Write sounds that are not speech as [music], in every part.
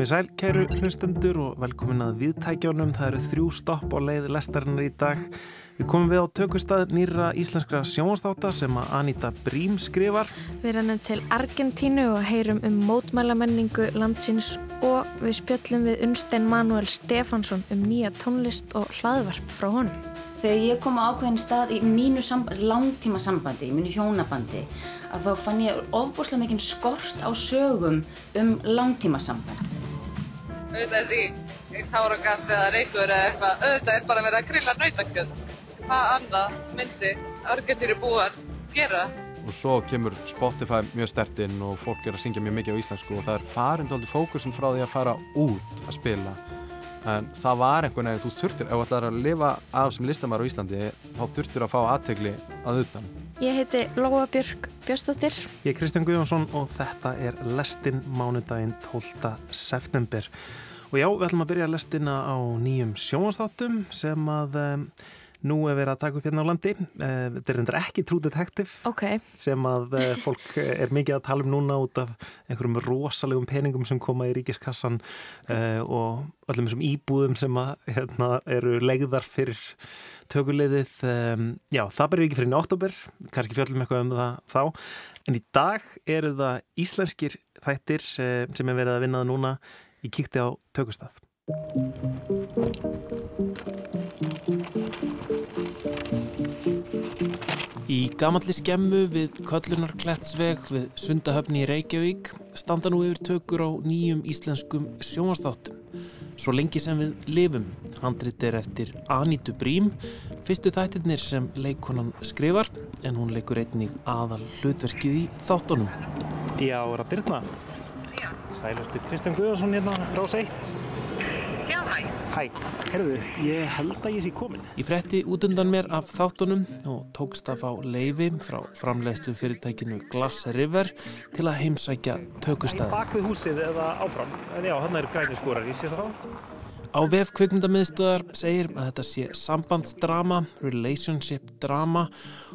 Komið sæl, kæru hlustendur og velkomin að viðtækjónum. Það eru þrjú stopp á leið lestarinnar í dag. Við komum við á tökustað nýra íslenskra sjónastáta sem að Anita Brím skrifar. Við rennum til Argentínu og heyrum um mótmælamenningu landsins og við spjöllum við Unstein Manuel Stefansson um nýja tónlist og hlaðvarp frá honum. Þegar ég kom á ákveðin stað í mínu langtíma sambandi, í mínu hjónabandi, að þá fann ég ofbúslega mikinn skort á sögum um langtíma samband. Auðvitað er því táragas eða reykur eða eitthvað, auðvitað er bara verið að grilla nautakjöld. Hvað annað myndi Argentíri búar gera? Og svo kemur Spotify mjög stertinn og fólk er að syngja mjög mikið á íslensku og það er farin doldið fókusun frá því að fara út að spila en það var einhvern veginn, þú þurftir ef þú ætlar að lifa af sem listamæður á Íslandi þá þurftir að fá aðtegli að utan Ég heiti Lóa Björg Björnstóttir Ég er Kristján Guðjónsson og þetta er Lestin mánudaginn 12. september og já, við ætlum að byrja lestina á nýjum sjónastáttum sem að um, nú er verið að taka upp hérna á landi. Eh, þetta er reyndar ekki True Detective okay. sem að eh, fólk er mikið að tala um núna út af einhverjum rosalegum peningum sem koma í ríkiskassan uh, og öllum þessum íbúðum sem að, hérna, eru legðar fyrir tökuleiðið um, já, það byrju ekki fyrir náttóber kannski fjöldum eitthvað um það þá. En í dag eru það íslenskir þættir uh, sem er verið að vinnaða núna í kíkti á tökustaf Í gamalli skemmu við Köllunarklettsveg við Sundahöfni í Reykjavík standa nú yfir tökur á nýjum íslenskum sjónastáttum. Svo lengi sem við lifum, handrit er eftir Anítu Brím, fyrstu þættirnir sem leikonan skrifar en hún leikur einnig aðal hlutverkið í þáttunum. Já, er að byrna. Sælustu Kristján Guðarsson hérna, Rás 1. Hæ. Hæ, herruðu, ég held að ég sé komin. Ég fretti út undan mér af þáttunum og tókst að fá leifi frá framleiðstu fyrirtækinu Glass River til að heimsækja tökustæði. Bak við húsið eða áfram, en já, hann er græni skórar, ég sé það á. Vef kvikmyndamiðstöðar segir að þetta sé sambandsdrama, relationship drama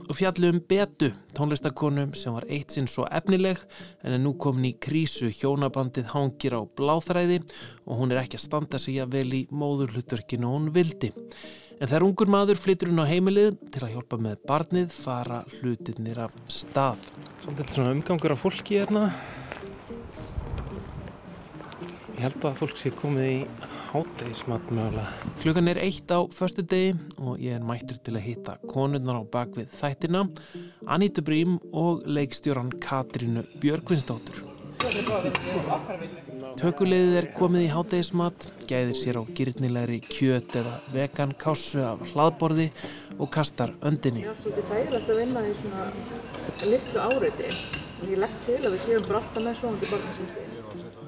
og fjallu um betu tónlistakonu sem var eitt sinn svo efnileg en er nú komin í krísu hjónabandið hangir á bláþræði og hún er ekki að standa sig að vel í móðurhlutverkinu hún vildi. En þegar ungur maður flyttur hún á heimilið til að hjálpa með barnið fara hlutirnir af stað. Svolítið umgangur af fólki hérna. Ég held að fólk sé komið í hátegismat mögulega. Klukkan er eitt á förstu degi og ég er mættur til að hitta konurnar á bakvið þættina, Anítu Brím og leikstjóran Katrínu Björgvinsdóttur. Tökulegðið er komið í hátegismat, gæðir sér á gyrnilegri kjöt eða vegan kásu af hlaðborði og kastar öndinni. Þetta er þægilegt að vinna í svona litlu áriði og ég legg til að við séum alltaf með svona til barnasýndi.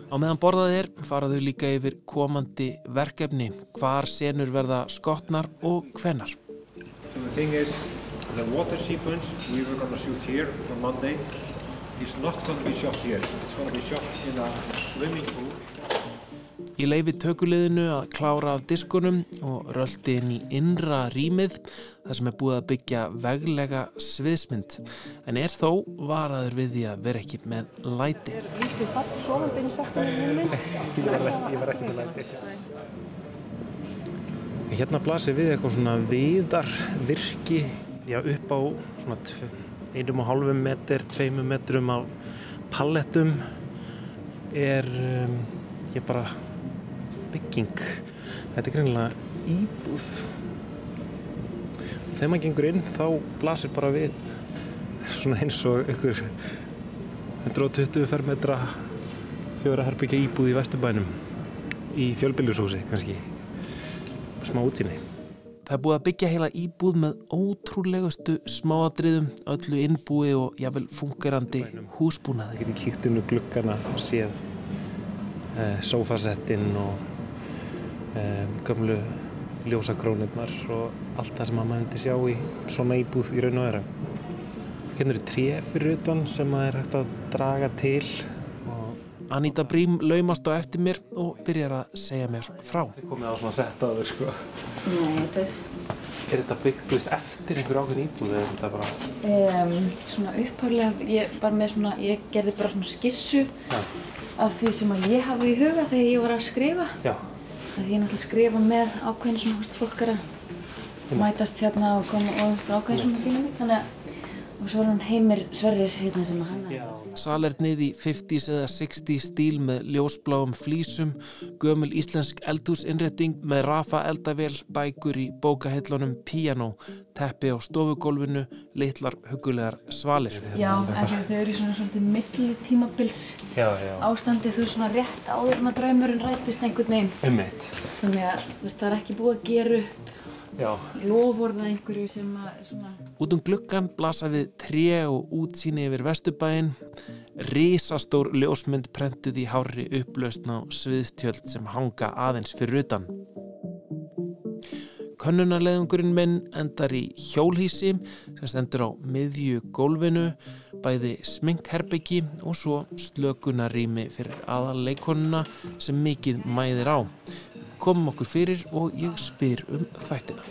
Á meðan borðað er faraðu líka yfir komandi verkefni, hvar senur verða skotnar og hvenar. So Ég leifi tökulegðinu að klára af diskunum og röldi inn í innra rýmið þar sem er búið að byggja veglega sviðsmynd en er þó varaður við því að vera ekki með læti. Er lítið fatt sovandi inn í sektunum? Ég var ekki með læti. Hérna blasir við eitthvað svona viðar virki já, upp á svona einum og hálfum metr, tveimum metrum á pallettum er um, ég bara bygging. Þetta er greinilega íbúð. Þegar maður gengur inn þá blasir bara við svona eins og ykkur 120 fermetra fjóra herbyggja íbúð í Vesturbænum í fjölbyrjushúsi kannski. Smá útsinni Það er búið að byggja heila íbúð með ótrúlegustu smáadriðum, öllu innbúi og jáfnvel fungerandi húsbúnaði. Það getur kíkt inn úr glukkana og séð eh, sofasettinn og um, gömlu ljósakrónirnar og allt það sem maður myndi sjá í svona íbúð í raun og vera. Hérna eru tref fyrir utan sem maður er hægt að draga til og Anita Brím laumast á eftir mér og byrjar að segja mér frá. Það er komið á svona settaður sko. Nei, þetta er... Er þetta byggt, þú veist, eftir einhver ákveðin íbúð eða er þetta bara... Um, svona upphaflega, ég var með svona, ég gerði bara svona skissu Ja. af því sem að ég hafði í huga þegar ég var að skrifa. Já. Það ég náttúrulega skrifa með ákveðinu svona, þú veist, fólk er að mætast hérna og koma og þú veist, ákveðinu svona tíma. Þannig að, og svo er hann Heimir Sverris hérna sem hann Salernið í 50s eða 60s stíl með ljósbláum flísum, gömul íslensk eldhúsinnretting með rafa eldavél, bækur í bókahillunum, píanó, teppi á stofugólfinu, litlar hugulegar svalir. Já, en þau eru í svona svolítið milli tímabils Já, já. ástandi, þú veist, svona rétt áður en að draumurinn rættist einhvern veginn. Ummitt. Þannig að, það er ekki búið að gera upp Já. lofvorða einhverju sem að, svona, Út um gluggan blasa við tré og útsýni yfir vesturbæinn, risastór ljósmynd prentuð í hári upplausn á sviðstjöld sem hanga aðeins fyrir utan. Könnunarleðungurinn minn endar í hjólhísi sem stendur á miðju gólfinu, bæði sminkherbyggi og svo slökunarými fyrir aðalleikonuna sem mikið mæðir á. Komum okkur fyrir og ég spyr um þættina.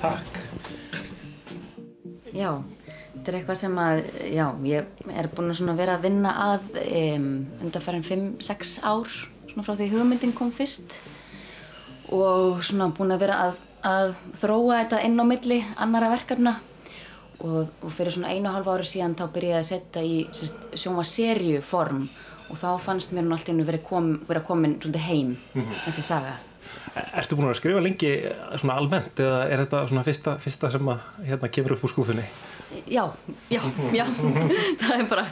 Takk. já, þetta er eitthvað sem að, já, ég er búin að vera að vinna að um, undanfærin 5-6 ár, svona frá því hugmyndin kom fyrst og svona búin að vera að, að þróa þetta inn á milli annara verkefna og, og fyrir svona einu og hálfa ári síðan þá byrjaði ég að setja í sérst, sjóma serju form og þá fannst mér nú allt í hennu verið kom, vera komin svolítið heim, þessi saga. Ertu búin að skrifa lengi svona almennt eða er þetta svona fyrsta, fyrsta sem að hérna kemur upp úr skúfunni? Já, já, já, [laughs] [laughs] það er bara,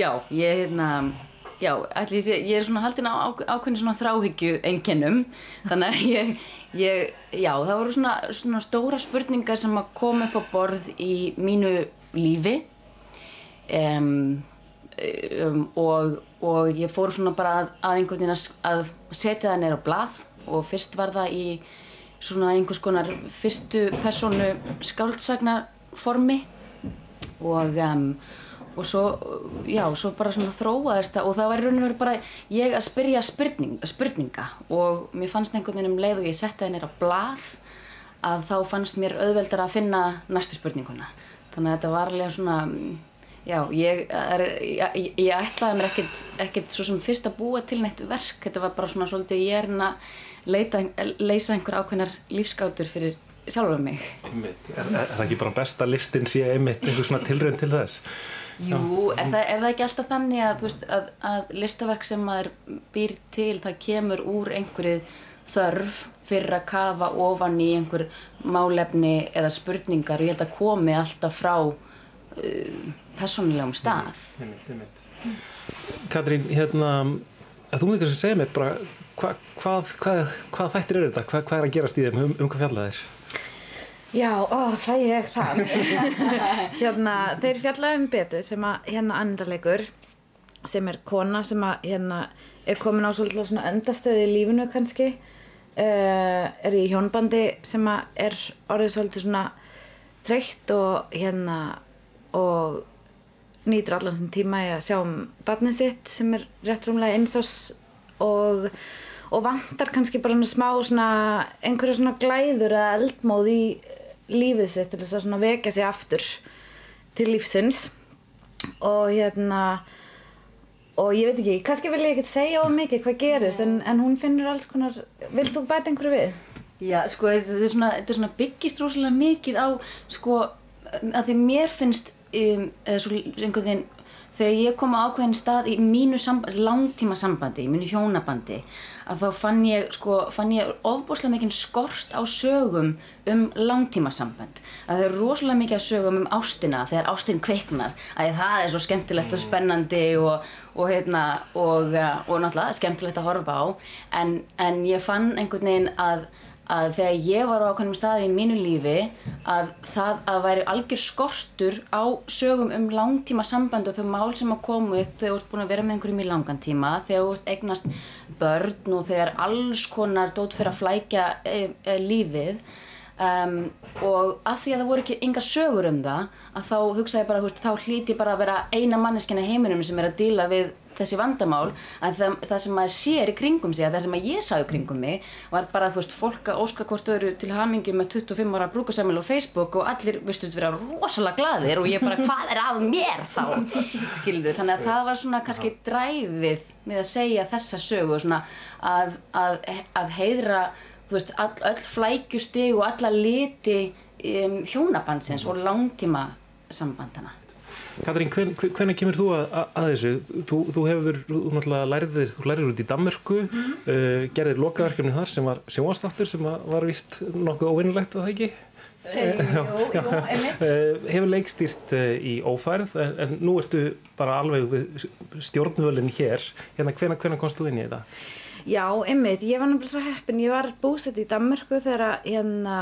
já, ég, hérna, já, ætli ég ég er svona haldin á ákveðin svona þráhyggju einkennum, þannig að ég, ég, já, það voru svona, svona stóra spurningar sem að koma upp á borð í mínu lífi. Um, um, og, og ég fór svona bara að, að einhvern veginn að, setja það neyra á blað. Og fyrst var það í svona einhvers konar fyrstu persónu skáldsagnaformi og, um, og svo, já, svo bara svona þróaðist það og það var í raun og veru bara ég að spyrja spurning, spurninga og mér fannst einhvern veginn um leið og ég setti það neyra á blað að þá fannst mér auðveldar að finna næstu spurninguna. Þannig að þetta var alveg svona, mm, já, ég, er, ég, ég, ég ætlaði mér ekkert, ekkert svo sem fyrst að búa til neitt verk, þetta var bara svona svolítið ég er hérna að leysa einhver ákveðnar lífsgátur fyrir sjálfa mig. Einmitt. Er, er, það ekki bara besta listin sé einmitt einhver svona tilraun til þess? Jú, er það, er það ekki alltaf þannig að, veist, að, að listaverk sem maður býr til, það kemur úr einhverju þörf fyrir að kafa ofan í einhver málefni eða spurningar og ég held að komi alltaf frá uh, persónulegum stað. Einmitt, einmitt. Katrín, hérna, þú myndir kannski segja mér bara hva, hvað, hvað, hvað þættir eru þetta? Hvað, hvað er að gerast í þeim? Um, um hvað fjallað er? Já, ó, fæ ég það. [laughs] hérna, þeir fjallaði um betu sem að hérna andarleikur sem er kona sem að hérna er komin á svolítið svona endastöði í lífinu kannski uh, er í hjónbandi sem að er orðið svolítið svona þreytt og hérna og nýtur allan þessum tíma í að sjá um barnið sitt sem er rétt rúmlega einsás og, og vantar kannski bara svona smá svona einhverja svona glæður eða eldmóð í lífið sitt til þess að vekja sig aftur til lífsins og hérna og ég veit ekki, kannski vil ég ekkert segja of mikið hvað gerist en, en hún finnur alls konar vilt þú bæta einhverju við? Já, sko, þetta er svona, þetta er svona byggist rosalega mikið á, sko, að því mér finnst, um, svo einhvern veginn, þegar ég kom á ákveðin stað í mínu langtíma sambandi, í mínu hjónabandi, að þá fann ég, sko, fann ég ofbúslega mikinn skort á sögum um langtíma samband. Að það er rosalega mikið af sögum um ástina, þegar ástin kveiknar, að það er svo skemmtilegt og spennandi og, og hérna, og, uh, og náttúrulega skemmtilegt að horfa á, en, en ég fann einhvern veginn að að þegar ég var á ákveðnum staði í mínu lífi að það að væri algjör skortur á sögum um langtíma samband og þau mál sem að koma upp þegar þú ert búin að vera með einhverjum í langan tíma þegar þú ert eignast börn og þegar alls konar dót fyrir að flækja e, e, lífið um, og að því að það voru ekki ynga sögur um það að þá hugsaði ég bara, þú veist, þá hlíti bara að vera eina manneskina heiminum sem er að díla við þessi vandamál að það, það sem maður sér í kringum sig að það sem að ég sá í kringum mig var bara þú veist fólk að óska hvort eru til hamingi með 25 ára brúkasamil og Facebook og allir vistu vera rosalega gladir og ég bara [laughs] hvað er að mér þá? Skilur þannig að það var svona kannski dræfið með að segja þessa sögu svona að, að, að heiðra þú veist all, öll flækjusti og alla liti um, hjónabandsins og langtíma sambandana Katrín, hven, hvernig kemur þú að, að þessu? Þú, þú hefur, þú náttúrulega lærið, þú lærið út í Danmörku, mm uh, gerðir lokaverkefni þar sem var sjónvastáttur sem var vist nokkuð óvinnulegt að það ekki? Jú, einmitt. Uh, hefur leikstýrt uh, í ófærð en, nú ertu bara alveg stjórnvölinn hér. Hérna, hvernig, hvernig komst þú inn í þetta? Já, einmitt. Ég var náttúrulega svo heppin. Ég var búsett í Danmörku þegar hérna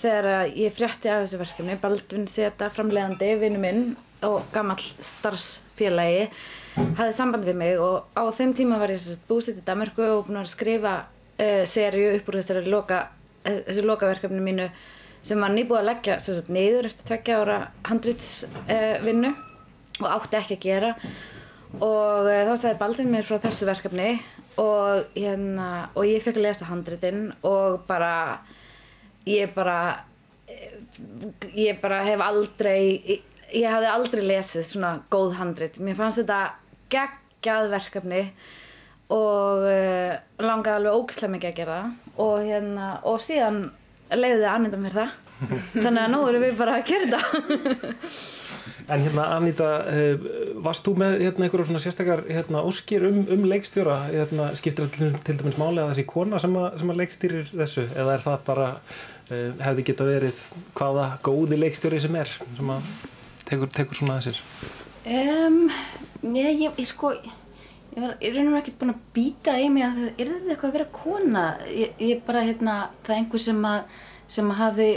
þegar ég frétti af þessu verkefni Baldvin Seta, framlegandi, vinnu minn og gammal starfsfélagi hafði samband við mig og á þeim tíma var ég búsett í Danmarku og búin að skrifa uh, serju upp úr þessari loka, uh, þessu lokaverkefni mínu sem var nýbúið að leggja sagt, niður eftir tveggja ára handrýtsvinnu uh, og átti ekki að gera. Og þá sagði Baldvin mér frá þessu verkefni og, hérna, og ég fekk að lesa handrýtin og bara ég bara ég bara hef aldrei ég, ég hafði aldrei lesið svona góð handrit. Mér fannst þetta geggjað verkefni og uh, langaði alveg ógislega mikið að gera og hérna og síðan leiði Anita mér það. [laughs] Þannig að nú erum við bara að gera þetta. En hérna Anita, uh, varst þú með hérna einhverjum svona sérstakar hérna óskir um, um leikstjóra, hérna skiptir þetta til dæmis máli að þessi kona sem að, sem að leikstýrir þessu eða er það bara hefði geta verið hvaða góði leikstjóri sem er sem að tekur, tekur svona þessir um, Nei, ég, ég sko ég var í raun og ekki búin að býta í mig að það er þetta eitthvað að vera kona. Ég, ég bara, hérna, það er einhver sem að sem að hafi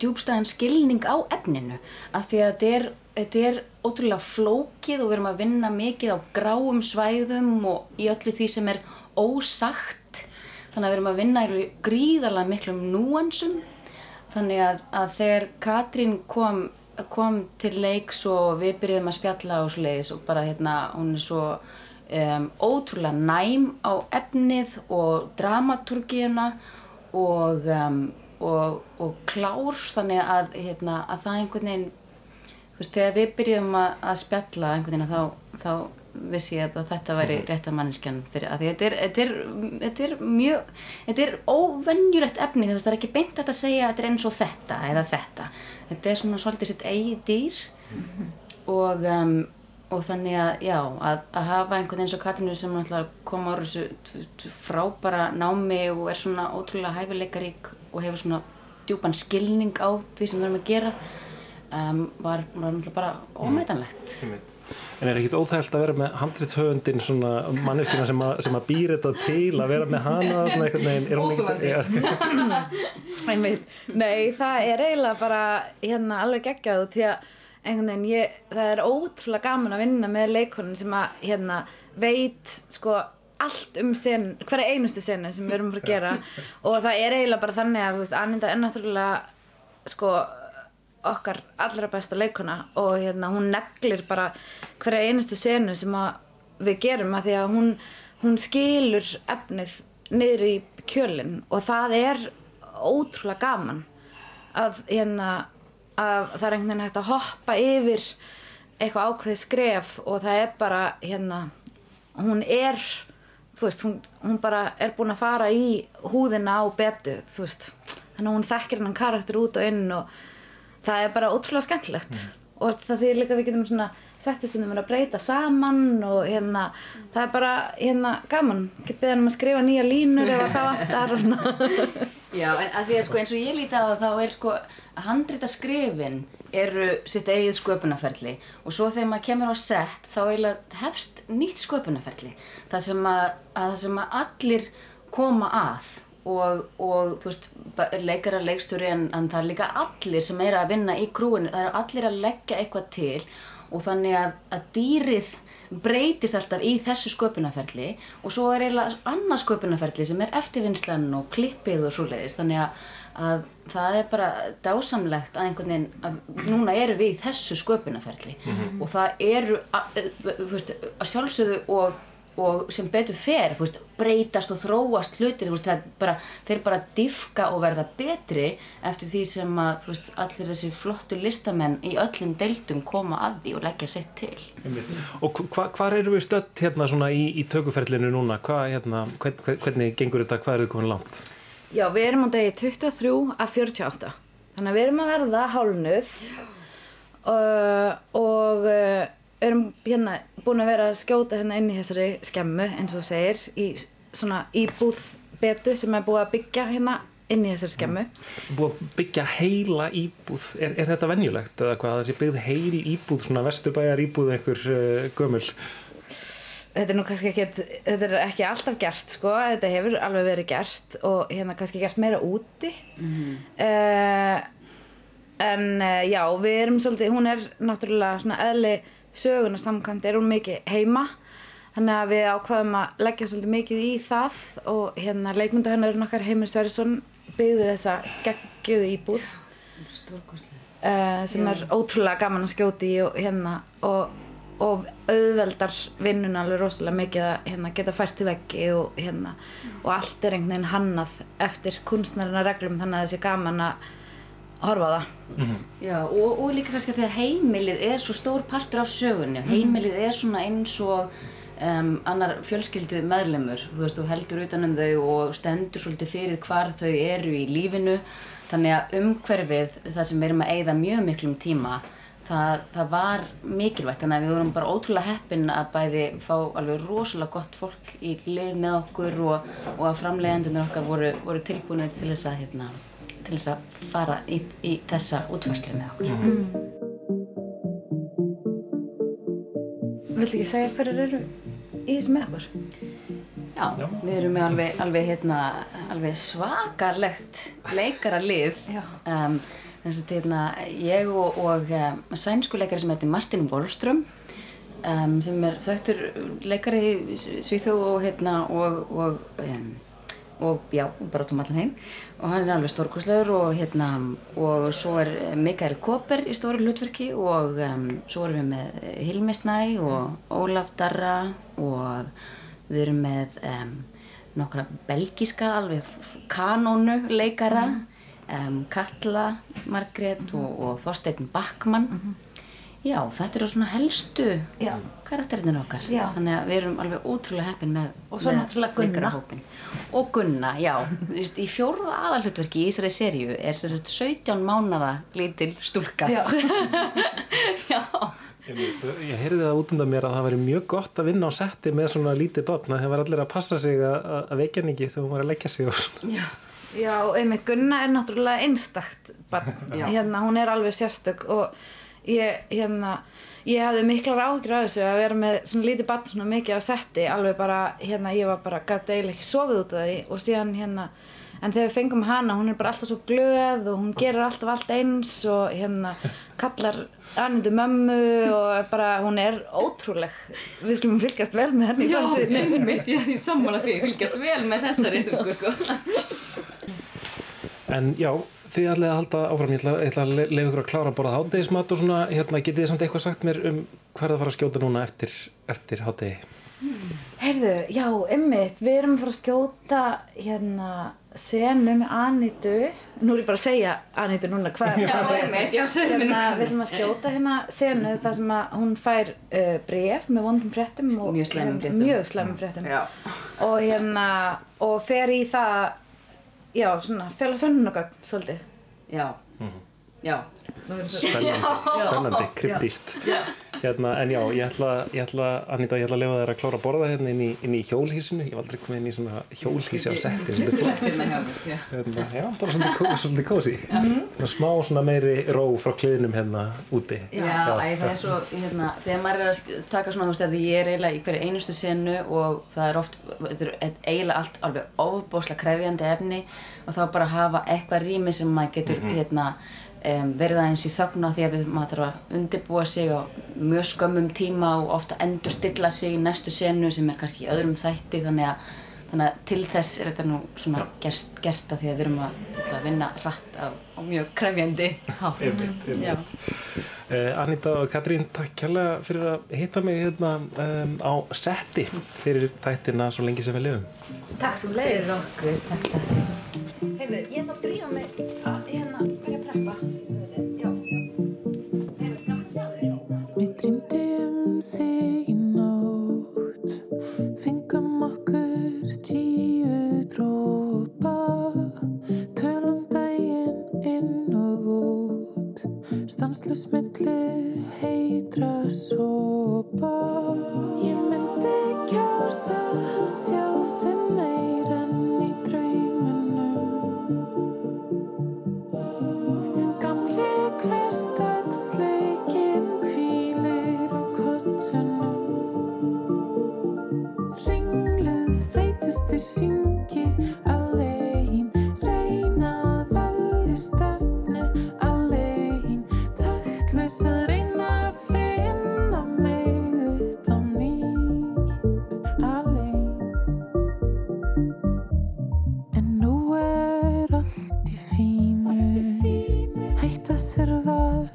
djúbstæðan skilning á efninu. Af því að þetta er, þetta er ótrúlega flókið og við erum að vinna mikið á gráum svæðum og í öllu því sem er ósagt þannig að við erum að vinna í gríðarlega miklum núansum. Þannig að, að þegar Katrín kom, kom til leiks og við byrjuðum að spjalla og sliðis og bara hérna hún er svo um, ótrúlega næm á efnið og dramaturgíuna og, um, og, og klár. Þannig að, hérna, að það einhvern veginn þú veist þegar við byrjuðum að, að spjalla einhvern veginn þá, þá vissi ég að þetta væri mhm. rétt að manneskjan fyrir að þetta er, þetta er, þetta er mjög, þetta er óvennjulegt efni þú veist það er ekki beint að segja að þetta er eins og þetta eða þetta, þetta er svona svolítið sitt eigi dýr mm -hmm. og, um, og þannig að já, að, að hafa einhvern eins og Katrinu sem náttúrulega kom á þessu frábara námi og er svona ótrúlega hæfileikarík og hefur svona djúpan skilning á því sem við erum að gera um, var, var náttúrulega bara ómeitanlegt mm. En er ekkit óþægilt að vera með handlitshöfundin svona manneskina sem, sem að býra þetta til að vera með hana? Óþægilandi. [laughs] Nei, það er eiginlega bara hérna alveg geggjað því að einhvern veginn ég, það er ótrúlega gaman að vinna með leikonin sem að hérna veit sko allt um sen, hverja einustu senu sem við erum fyrir að gera [laughs] og það er eiginlega bara þannig að þú veist, Anninda er náttúrulega sko okkar allra besta leikona og hérna hún neglir bara hverja einustu senu sem við gerum að því að hún, hún skilur efnið niður í kjölinn og það er ótrúlega gaman að hérna að það er einhvern veginn hægt að hoppa yfir eitthvað ákveð skref og það er bara hérna hún er þú veist, hún, hún bara er búin að fara í húðina á betu, þú veist. Þannig að hún þekkir hennan karakter út og inn og það er bara ótrúlega skemmtilegt. Mm. og það því líka við getum svona settist um að breyta saman og hérna það er bara hérna gaman. Ekki beða um að skrifa nýja línur eða það vantar [laughs] Já, en að því að sko eins og ég líti á það þá er sko handrita skrifin eru sitt eigið sköpunarferli. Og svo þegar maður kemur á sett þá eiginlega hefst nýtt sköpunarferli. Það sem að, að, það sem að allir koma að og, og þú veist, leikara leikstjóri en, en það er líka allir sem er að vinna í krúinu, það er allir að leggja eitthvað til og þannig að, að dýrið breytist alltaf í þessu sköpunarferli og svo er eiginlega annað sköpunarferli sem er eftirvinnslan og klippið og svo leiðist þannig að, að það er bara dásamlegt að einhvern veginn að núna eru við í þessu sköpunarferli og það eru að, að, veist, að sjálfsögðu og, og sem betur fer veist, breytast og þróast hlutir veist, það bara, þeir bara diffka og verða betri eftir því sem að veist, allir þessi flottu listamenn í öllum deildum koma að því og leggja sitt til Og hva, hvar eru við stödd hérna svona í, í tökuferlinu núna? Hva, hérna, hvern, hvern- hvernig gengur þetta? Hvað eru þið komin langt? Já, við erum á degi 23 af 48. Þannig að við erum að verða hálnuð uh, og uh, erum hérna búin að vera að skjóta hérna inn í þessari skemmu eins og segir í svona íbúð betu sem er búið að byggja hérna inn í þessari skemmu. Búið að byggja heila íbúð. Er, er þetta venjulegt eða hvað? Þessi byggð heil íbúð, svona vesturbæjar íbúð einhver uh, gömul? Þetta er nú kannski ekki, þetta er ekki alltaf gert sko, þetta hefur alveg verið gert og hérna kannski gert meira úti. uh, en uh, já, við erum svolítið, hún er náttúrulega svona eðli söguna samkvæmt, er hún mikið heima. Þannig að við ákvaðum að leggja svolítið mikið í það og hérna leikmynda hennar nokkar Heimir Sverrisson byggði þessa geggjöðu íbúð uh, sem er ótrúlega gaman að skjóta í og hérna og, og auðveldar vinnun alveg rosalega mikið að hérna, geta fært í veggi og hérna og allt er einhvern veginn hannað eftir kunstnarina reglum þannig að sé gaman að horfa á það Já, og, og líka kannski að því að heimilið er svo stór partur af sögunni. Heimilið er svona eins og um, annar fjölskyldu meðlemur. Þú veist, þú heldur utan um þau og stendur svolítið fyrir hvar þau eru í lífinu. Þannig að umhverfið, það sem við erum að eyða mjög miklum tíma, það, það var mikilvægt. Þannig að við vorum bara ótrúlega heppin að bæði fá alveg rosalega gott fólk í lið með okkur og, og að framleiðendunir okkar voru, voru tilbúinir til þess að hérna, til þess að fara í, í þessa útfærslu með okkur. Viltu ekki segja hverjar eru í þessu með okkur? Já, við erum með alveg, alveg, hérna, alveg svakalegt leikaralið. [laughs] Já. Um, þess að hérna, ég og, og um, sænskuleikari sem heitir Martin Wallström um, sem er þekktur leikari í Svíþjóð og, hérna, og, og, um, og já, bara út um allan heim og hann er alveg stórkostlegur og hérna og svo er Mikael Koper í stóru hlutverki og um, svo erum við með Hilmi Snæ og Ólaf Darra og við erum með um, nokkra belgíska alveg kanónu leikara um, Katla Margrét og, og Þorsteinn Backmann Já, þetta eru svona helstu Já. karakterinir okkar Já. þannig að við erum alveg ótrúlega heppin með Og svo með náttúrulega Gunna. og Gunna, já í fjórða aðalhlutverki í þessari seríu er sem sagt 17 mánada lítil stúlka Já. [laughs] já. Ég heyrði það út undan mér að það væri mjög gott að vinna á setti með svona lítið að það var allir að passa sig að, að- vekja hann ekki þegar hún var að leggja sig og svona. Já. Já, einmitt Gunna er náttúrulega einstakt barn. Já. Hérna, hún er alveg sérstök og ég, hérna, ég hafði miklar áhyggjur af þessu að vera með svona lítið barn svona mikið á setti, alveg bara, hérna, ég var bara, gæti eiginlega ekki sofið út af því og síðan, hérna, en þegar við fengum hana, hún er bara alltaf svo glöð og hún gerir alltaf allt eins og, hérna, kallar annundu mömmu og bara, hún er ótrúleg. Við skulum fylgjast vel með henni í framtíðinni. einmitt, ég er sammála því, fylgjast vel með þessari stúlku sko. En já, þið ætlaði að halda áfram, ég ætla, ég ætla að le- leyfa ykkur að klára að borða hádegismat og svona, hérna, getið þið samt eitthvað sagt mér um hvað er að fara að skjóta núna eftir, eftir hádegi? Heyrðu, já, einmitt, við erum að fara að skjóta hérna senu með Anitu, nú er ég bara að segja Anitu núna hvað Já, einmitt, já, segðu mér nú. hérna, við ætlum að skjóta hérna senu þar sem að hún fær uh, bref með vondum fréttum og Mjög hérna, fréttum. mjög slæmum fréttum Já. og hérna, og fer í það já, svona, fjöla sönnunagögn svolítið Já. Já. Spennandi, spennandi, kryptíst. Hérna, en já, ég ætla, ég ætla, Anita, ég ætla að lefa þér að klára að borða hérna inn í, inn í hjólhísinu. Ég var aldrei komið inn í svona hjólhísi á setti, svolítið flott. Hérna já. Hérna, já, bara svolítið, svolítið kósi. Svona smá svona meiri ró frá kliðnum hérna úti. Já, æ, það er svo, hérna, þegar maður er að taka svona, þú veist, að ég er eiginlega í hverju einustu senu og það er oft, þetta er eiginlega allt alveg ofbóslega krefjandi efni og þá bara hafa eitthvað rými sem maður getur, hérna, um, verið aðeins í þögn á því að við, maður þarf að undirbúa sig á mjög skömmum tíma og ofta endur stilla sig í næstu senu sem er kannski í öðrum þætti þannig að þannig að til þess er þetta nú svona gerst, gert að því að við erum að, að vinna rætt á, á mjög krefjandi hátt Einmitt, einmitt. Já. Uh, Anita og Katrín, takk kærlega fyrir að hitta mig hérna um, á setti fyrir þættina svo lengi sem við lifum. Takk Fyrir leiðis. okkur, takk, takk Heyrðu,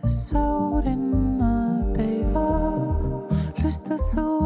sárin að deyfa. Hlusta þú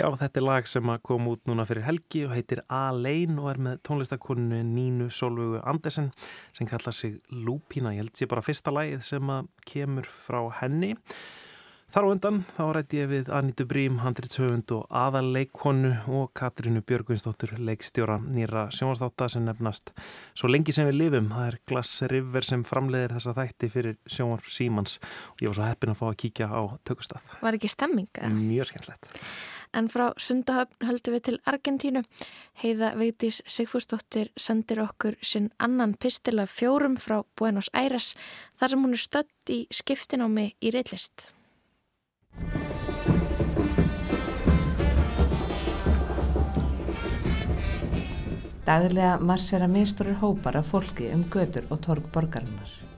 Já, þetta er lag sem kom út núna fyrir helgi og heitir Alein og er með tónlistakoninu Nínu Solvögu Andersen sem kallar sig Lúpína. Ég held sé bara fyrsta lagið sem kemur frá henni. Þar á undan þá rætti ég við Anítu Brím, handrýtshöfund og aðaleikonu og Katrínu Björgvinsdóttur, leikstjóra nýra sjónvarstáta sem nefnast Svo lengi sem við lifum. Það er Glass River sem framleiðir þessa þætti fyrir sjónvar Símans og ég var svo heppin að fá að kíkja á tökustaf. Var ekki stemming? eða? Mjög skemmtilegt. En frá Sundahöfn höldum við til Argentínu. Heiða Vigdís Sigfúsdóttir sendir okkur sinn annan pistil af fjórum frá Buenos Aires þar sem hún er stödd í skiptinámi í reitlist. Daglega marsera misturir hópar af fólki um götur og torg borgarinnar.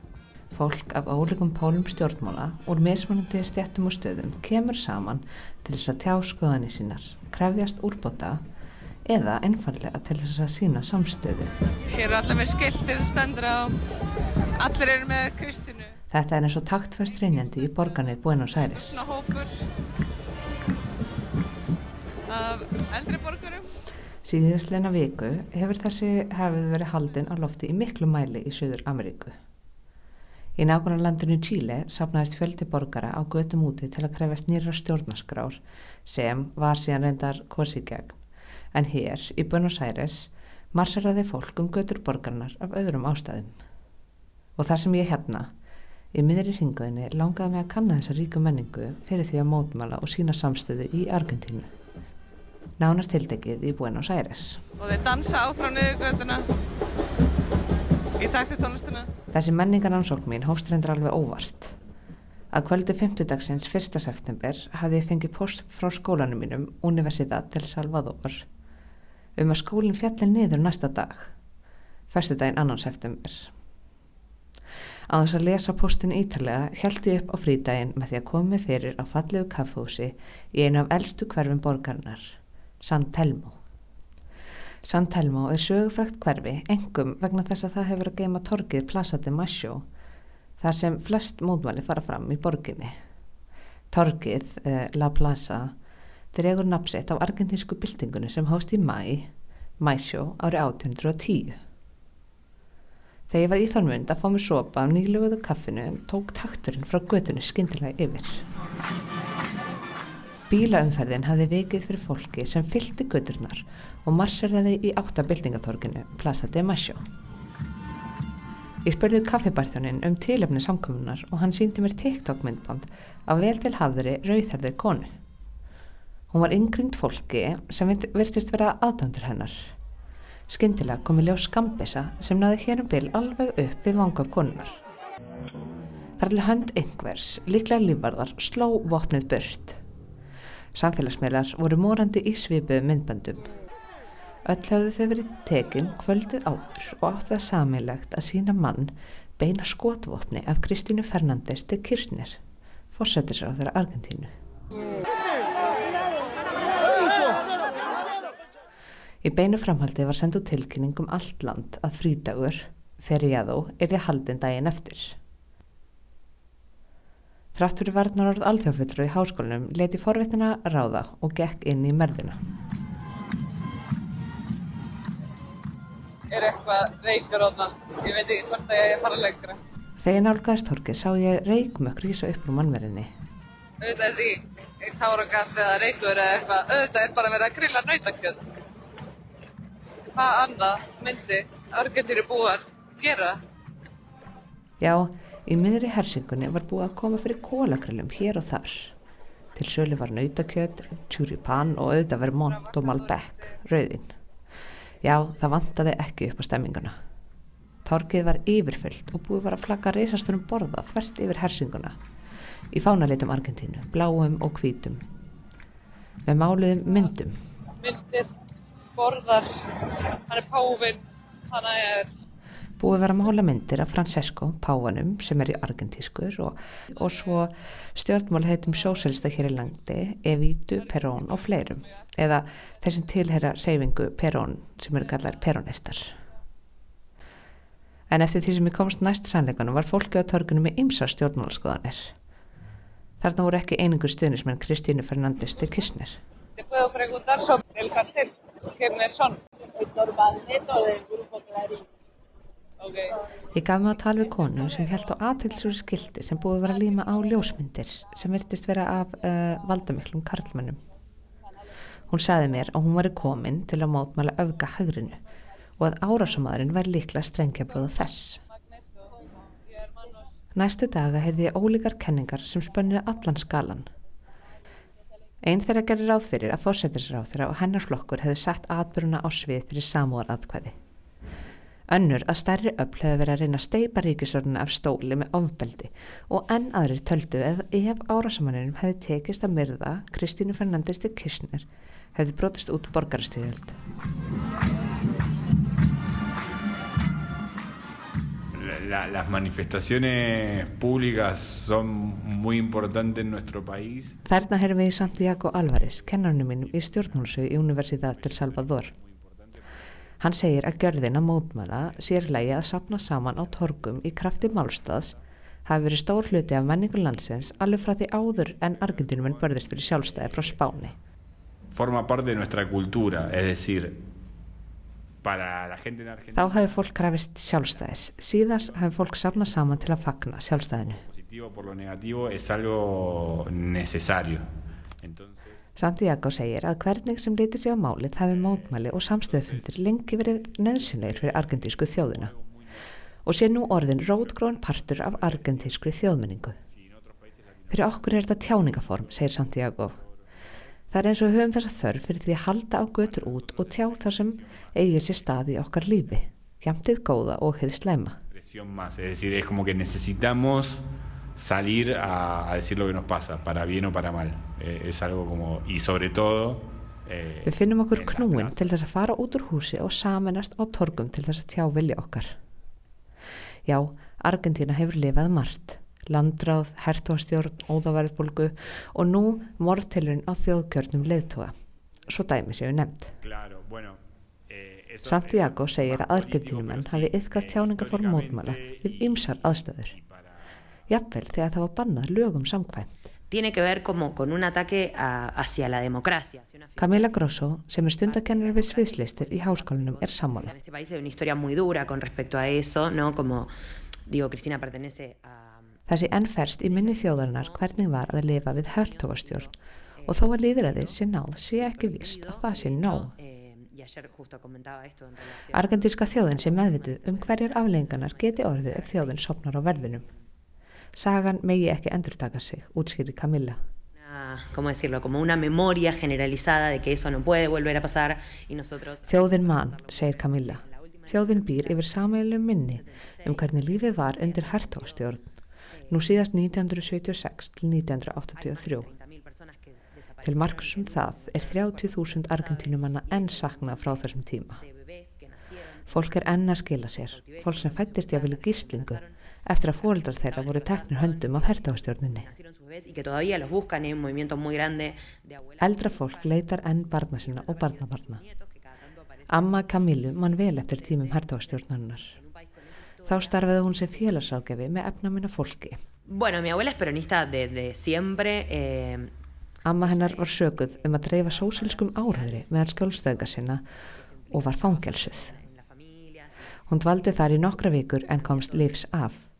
Fólk af ólíkum pólum stjórnmála úr mismunandi stjættum og stöðum kemur saman til þess að tjá skoðanir sínar, krefjast úrbóta eða einfallega til þess að sína samstöðu. Hér eru allir með skiltir sem stendur á. Allir eru með Kristínu. Þetta er eins og taktfæst reynjandi í borgarnið Buenos Aires. Svona hópur af eldri borgurum. Síðisleina viku hefur þessi hefið verið haldin á lofti í miklu mæli í Suður Ameríku. Í nágrannlandinu Chile sapnaðist fjöldi borgara á götum úti til að krefast nýra stjórnaskrár sem var síðan reyndar kosið gegn. En hér, í Buenos Aires, marseraði fólk um götur borgarnar af öðrum ástæðum. Og þar sem ég hérna, í miðri ringuðinni, langaði mig að kanna þessa ríku menningu fyrir því að mótmala og sína samstöðu í Argentínu. Nánar tildekið í Buenos Aires. Og þeir dansa áfram niður göttuna. Í takti tónlistina. Þessi menningaransókn mín hófst reyndar alveg óvart. Að kvöldi 50 dagsins 1. september hafði ég fengið post frá skólanum mínum, Universidad del Salvador, um að skólinn fjallin niður næsta dag, fyrstu daginn annan september. Á þess að lesa postin ítalega held ég upp á frídaginn með því að komi fyrir á fallegu kaffhúsi í einu af eldstu hverfum borgarnar, San Telmo. San Telmo er sögufrækt hverfi engum vegna þess að það hefur að geima torkið Plaza de Mayo þar sem flest módmæli fara fram í borginni. Torkið, eh, La Plaza, dregur napsett af argentinsku byltingunni sem hóst í mæ, Mayo árið 1810. Þegar ég var í þann mund að fá mér sopa af nýluguðu kaffinu tók takturinn frá götunni skyndilega yfir. Bílaumferðin hafði vikið fyrir fólki sem fylgti göturnar og marseraði í áttabildingatorkinu Plaza de Mayo. Ég spurði kaffibarþjónin um tilefni samkominnar og hann síndi mér TikTok myndband af vel til hafðri rauðherðir konu. Hún var yngringt fólki sem virtist vera aðdandur hennar. Skyndilega kom í ljós skambisa sem náði hér um bil alveg upp við vanga konunar. Þar til hönd yngvers, líklega lífvarðar, sló vopnið burt. Samfélagsmeilar voru morandi í svipuðu myndbandum. Öll hafðu þau verið tekin kvöldið áður og átti það samilegt að sína mann beina skotvopni af Kristínu Fernandes til Kirchner, fórsættisra á þeirra Argentínu. Í beinu framhaldi var sendu tilkynning um allt land að frídagur, feriðó, er því haldin daginn eftir. Þráttur í varnarorð alþjóðfullur í háskólinum leti forvittina ráða og gekk inn í merðina. Er eitthvað reykur óna? Ég veit ekki hvort að ég fara lengra. Þegar nálgæðist torkið sá ég reykmökk rísa upp úr mannverðinni. Auðvitað er því táragas eða reykur eða eitthvað. Auðvitað er bara verið að grilla nautakjöld. Hvað annað myndi Argentínu búar gera? Já, í miðri hersingunni var búið að koma fyrir kólagrillum hér og þar. Til sölu var nautakjöld, tjúripan og auðvitað verið mont og malbekk, rauðinn. Já, það vantaði ekki upp á stemminguna. Torkið var yfirfyllt og búið var að flagga reysastunum borða þvert yfir hersinguna. Í fánalitum Argentínu, bláum og hvítum. Með máluðum myndum. Myndir, borðar, hann er páfinn, hann er... Búið var að mála myndir af Francesco, páfanum, sem er í argentískur og, og svo stjórnmál heitum sjóselsta hér í langdi, Evítu, Perón og fleirum. Eða þessum tilherra reyfingu Perón sem eru kallar peronistar. En eftir því sem ég komst næst sannleikunum var fólki á torgunum með ymsa stjórnmálaskoðanir. Þarna voru ekki einingur stuðnismenn Kristínu Fernandes de Kirchner. Te puedo preguntar sobre el cartel. ¿Quiénes son? El Normandeto del Grupo Clarín. Ég gaf mig að tala við konu sem held á aðtilsúri skildi sem búið að vera að líma á ljósmyndir sem virtist vera af uh, valdamiklum karlmönnum. Hún sagði mér að hún var komin til að mótmæla öfga hagrinu og að árásamadurinn væri líklega strengjablóða þess. Næstu daga heyrði ég ólíkar kenningar sem spönnuði allan skalan. Einn þeirra gerir ráð fyrir að fósettisráð þeirra og hennar flokkur hefði sett atbyrjuna á svið fyrir samúar atkvæði. Önnur að stærri öll hefur verið að reyna að steipa ríkisörnuna af stóli með ofbeldi og enn aðrir töldu eða ef árásamanninum hefði tekist að myrða Kristínu Fernandes til Kirchner hefði brotist út borgarstíðjöld. La, las manifestaciones públicas son muy importantes en nuestro país. Þarna heyrðum við Santiago Álvarez, kennarnum mínum í stjórnhólsau í Universidad del Salvador. Hann segir að gjörðin að mótmæla sérlægi að sapna saman á torgum í krafti málstaðs hafi verið stór hluti af menningur landsins alveg frá því áður en Argentínumenn börðist fyrir sjálfstæði frá Spáni. Forma parte de nuestra cultura, es decir. Þá hafi fólk krafist sjálfstæðis. Síðast hafi fólk sapna saman til að fagna sjálfstæðinu. Santiago segir að hvernig sem litir sig á málið hafi mótmæli og samstöðufundir lengi verið nöðsynlegur fyrir argentísku þjóðina og sé nú orðin rótgróin partur af argentískri þjóðmenningu. Fyrir okkur er þetta tjáningaform, segir Santiago. Það er eins og höfum þessa þörf fyrir því að halda á götur út og tjá þar sem eigir sér stað í okkar lífi, hjamtið góða og hefði slæma. Salir a, a decir lo que nos pasa, para bien o para mal. Eh, es algo como, y sobre todo... eh, Við finnum okkur knúin til þess að fara út úr húsi og samanast á torgum til þess að tjá vilja okkar. Já, Argentína hefur lifað margt. Landráð, hertóastjórn, óðaverðbólgu og nú morðtilurinn á þjóðkjörnum leiðtóa. Svo dæmi séu nefnd. Claro, bueno, eh, Santiago segir að Argentínumenn hafi yfkað eh, tjáningaform mótmæla históricamente við ymsar aðstöður. Jafnvel þegar það var bannað lögum samkvæmt. tiene que ver como con un ataque a- hacia la democracia. Si una Camila Grosso, sem er stundakennari við sviðslistir í háskólanum, er sammála. En este país hay una historia muy dura con respecto a eso, ¿no? Como, digo, Cristina pertenece a... Þessi enn ferst í minni þjóðarinnar hvernig var að lifa við hertogastjórn og þó að líðræði sé náð sé ekki vist að það sé nóg. eh. Argentíska þjóðin sé meðvitið um hverjar aflenganar geti orðið ef þjóðin sopnar á verðinum. Sagan megi ekki endurtaka sig, útskýri Camilla. ¿Cómo decirlo? Como una memoria generalizada de que eso no puede volver a pasar y nosotros... Þjóðin mann, segir Camilla. Þjóðin býr yfir sameilu minni um hvernig lífið var undir hertogastjórn. Nú síðast 1976 til 1983. Til marksum það er 30.000 argentínumanna enn sakna frá þessum tíma. Fólk er enn að skila sér, fólk sem fættist í gíslingu eftir að fóreldrar þeirra voru teknir höndum af abuelas. Eldra fólk leitar enn barna sinna og barnabarna. Amma Camillu mann vel eftir tímum hertogastjórnarinnar. Þá starfaði hún sem félagságefi með efnaminna fólki. Bueno, mi abuela es peronista desde siempre. eh, Amma hennar var söguð um að dreifa sósilskum áræðri meðal skjólstöðga sinna og var fangelsuð. Hún dvaldi þar í nokkra vikur en komst livs af.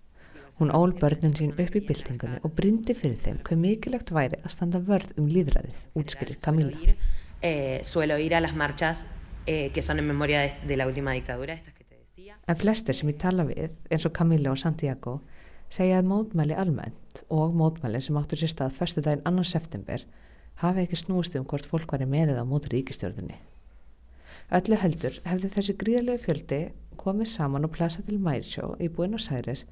Hún ól börnin sín upp í byltingunni og brindi fyrir þeim hver mikilvægt væri að standa vörð um líðræðið, útskýrir Camilla. eh, suelo ir a las marchas eh, que son en memoria de, de la última dictadura. Estas que te decía. En flestir sem ég tala við, eins og Camilla og Santiago, segja að mótmæli almennt og mótmæli sem áttur sér stað förstu daginn 2. september hafi ekki snúist um hvort fólk væri með eða á móti ríkistjórðinni. Öllu heldur hefði þessi gríðalegu fjöldi komið saman og plasa til Mærsjó í Buenos Aires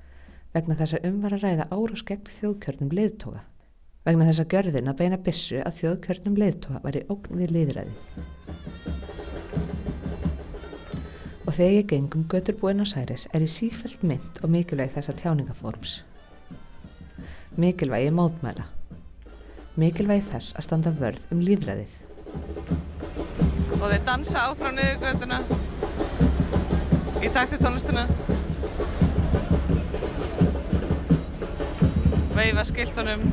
vegna þess að umvara ræða árás gegn þjóðkjörnum leiðtoga. Vegna þess að gjörðin að beina byssu að þjóðkjörnum leiðtoga væri ógn við leiðræði. Og þegar ég geng um götur Buenos Aires er ég sífælt mynd og mikilvæg þessa tjáningafórums. Mikilvægi mótmæla. Mikilvægi þess að standa vörð um líðræðið. og þeir dansa áfram niður göttuna í takti veifa skiltunum.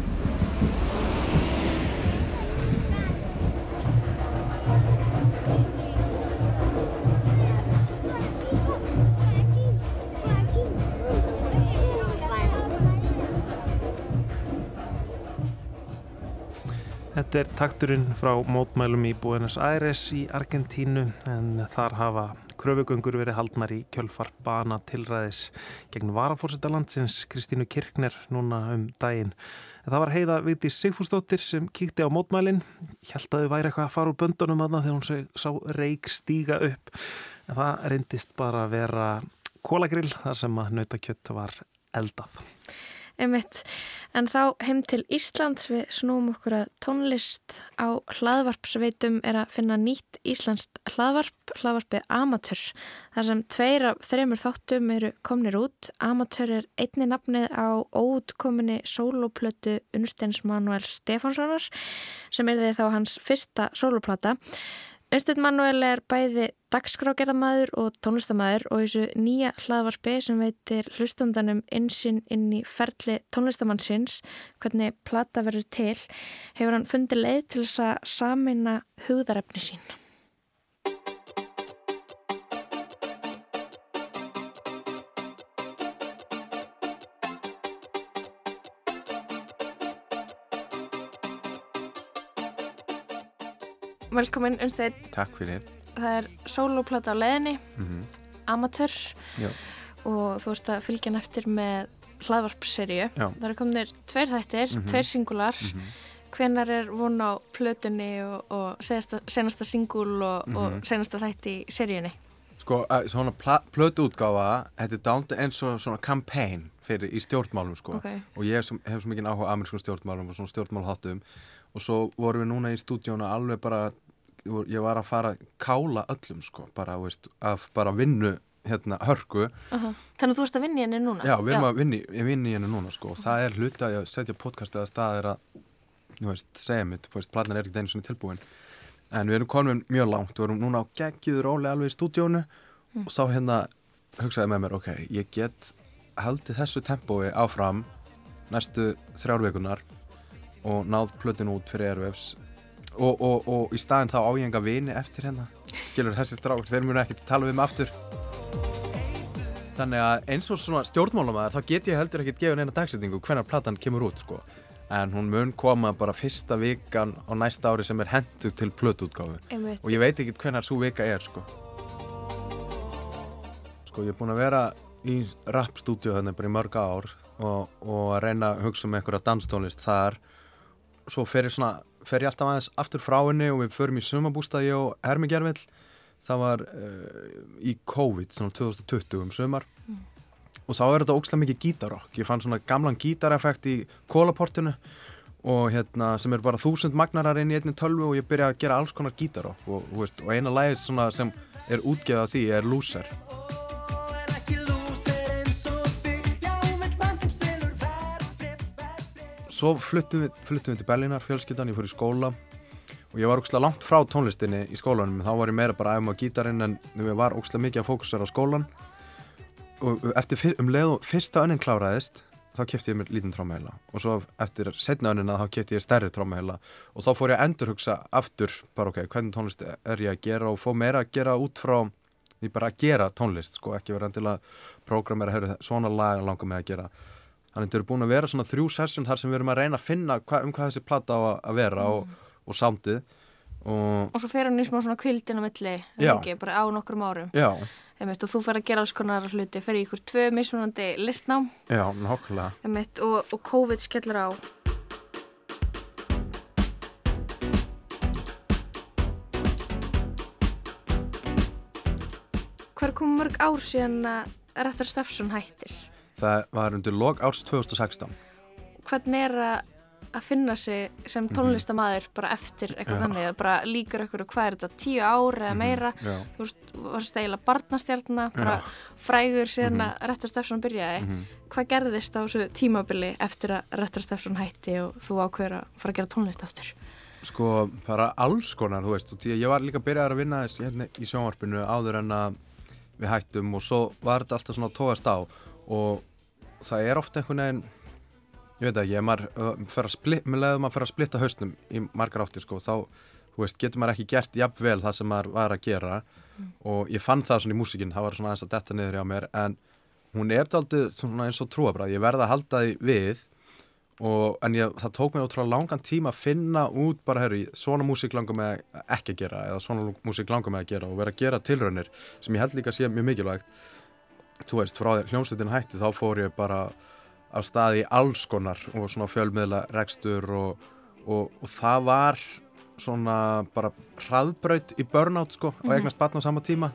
Þetta er takturinn frá mótmælum í Buenos Aires í Argentínu en þar hafa kröfugöngur verið haldnar í kjölfar bana tilræðis gegn varafórseta landsins Kristínu Kirkner núna um daginn. En það var heiða Vigdís Sigfúsdóttir sem kíkti á mótmælin. Hjælt að þau væri eitthvað að fara úr böndunum aðna þegar hún sá reik stíga upp. En það reyndist bara að vera kólagrill þar sem að nautakjött var eldað. Einmitt. En þá heim til Íslands við snúum okkur að tónlist á hlaðvarpsveitum er að finna nýtt íslenskt hlaðvarp, hlaðvarpið Amatör. þar sem tveir af þreymur þáttum eru komnir út. Amatör er einni nafnið á óutkominni sólóplötu Unnsteins Manuel Stefánssonar sem er því þá hans fyrsta sólóplata. Unnsteinn Manuel er bæði dagskrágerðamæður og tónlistamæður og þessu nýja hlaðvarpi sem veitir hlustandanum insinn inn í ferli tónlistamannsins, hvernig plata verður til, hefur hann fundið leið til þess að samina hugðarefni sín. Velkomin Unnsteinn, Takk fyrir. það er sólóplata á leiðinni, Mhm. amatör Já. og þú ert að fylgja hann eftir með hlaðvarpserju. Það er kominir tveir þættir, Mhm. tveir singular. Mhm. Hvenar er von á plötunni og, og senasta, senasta singul og, og Mhm. senasta þætti í seríunni? Sko, svona plötuútgáfa, þetta er dálítið eins og svona campaign fyrir í stjórnmálum sko Ok. og ég hef, hef svo mikið áhuga á amerískum stjórnmálum og svona stjórnmálháttum og svo vorum við núna í stúdíónu alveg bara ég var að fara að kála öllum sko bara, veist, að bara vinnu hérna hörku Aha. Þannig að þú ert að vinna í henni núna? Já, við erum að vinna, í- ég vinna í henni núna sko og það er hluti að ég setja podcast eða stað er að, veist, segja mitt, platnan er ekkert einu tilbúin en við erum komin mjög langt, við erum núna á geggjuður róli alveg í stúdíónu og þá hérna hugsaði með mér, ok, ég get haldið þessu tempói áfram næstu þrjár vikunar og náð plötin út fyrir Airwaves og, og, og í staðin þá á ég enga vini eftir hérna skilur þessi strák, þeir munu ekki tala við mig aftur Þannig að eins og svona stjórnmálamæður þá get ég heldur ekkert gefið neina dagsetningu hvenar platan kemur út sko. En hún mun koma bara fyrsta vikan á næsta ári sem er hendu til plötutgáfu. Einmitt. Og ég veit ekkert hvenar svo vika er sko. Sko ég er búinn að vera í rap-stúdíu þannig bara í mörg ár og, og að reyna að hugsa um einhverja danstónlist þar. Svo fer ég, svona, fer ég alltaf aðeins aftur frá henni og við förum í sumabústaði og Hermi Gervill. Það var uh, í COVID, svona 2020 um sumar. Mm. og þá er þetta ókslega mikið gítarokk ég fann svona gamlan gítareffekt í kólaportinu og hérna sem er bara þúsund magnarar inn í einni tölvu og ég byrja að gera alls konar gítarokk og, og, og eina svona sem er útgeðað því er Loser Svo fluttum við, fluttum við til Berlínar fjölskyldan, ég fór í skóla. Og ég var ókslega langt frá tónlistinni í skólanum. Þá var ég meira bara að æfa á gítarinn en ég var ókslega mikið að fókusera á skólan og eftir um leið og fyrsta önnin kláraðist þá kefti ég mér lítinn trómaheila og svo eftir setna önnina þá kefti ég stærri trómaheila og þá fór ég að endurhugsa aftur bara ok, hvernig tónlist er ég að gera? Og fó meira að gera út frá því bara að gera tónlist sko, ekki vera að prógramera svona lag langar mig að gera þannig að þetta eru búin að vera svona þrjú sessjum þar sem við erum að reyna að finna hva, um hvað þessi plata á að- vera og, og soundið. Og Og svo fer hann í smá svona kvildin á milli, ekki, bara á nokkrum árum. já, Einmitt, og þú fer að gera alls konar hluti, fer í ykkur tvö mismunandi listnám. Já, einmitt, og, og COVID skellur á. Hver kom mörg ár síðan að Rættar Stafsson hættir? Það var undir log árs 2016 Hvernig er að, að finna sig sem tónlistamæður bara eftir eitthvað Mhm. Já. þannig, að bara líkur ykkur hvað er þetta, tíu ár eða Mhm, meira já. þú veist, varst eiginlega barnastjarnar bara Já. frægur síðan Mhm. að Rættar Stafsson byrjaði Mhm. hvað gerðist á þessu tímabili eftir að Rættar Stafsson hætti og þú ákveður að fara að gera tónlist aftur Sko, bara alls konar, þú veist, að ég var líka byrjaðar að vinna þess hérna í sjónvarpinu áður en að við hættum og svo var þetta alltaf svona tóast á og það er ofta einhvern veginn, ég veit ekki, með leiðum að fer að splitta hausnum í margar áttir, sko, þá, veist, getur maður ekki gert jafnvel það sem maður var að gera. Og ég fann það svona í músikinn, það var svona aðeins að detta niður hjá mér, en hún er daldið svona eins og trúabræð, ég verða að halda því við. Og, en ég, það tók mér ótrúlega langan tíma að finna út bara, herru, svona músík langar mig ekki að gera eða svona músík langar mig að gera og vera að gera tilraunir sem ég held líka sé mjög mikilvægt þú veist, frá því hljómsveitin hætti þá fór ég bara af stað í alls konar og svona fjölmiðla rekstur og, og, og það var svona bara hraðbraut í burnout sko og Mhm. eignast batna á sama tíma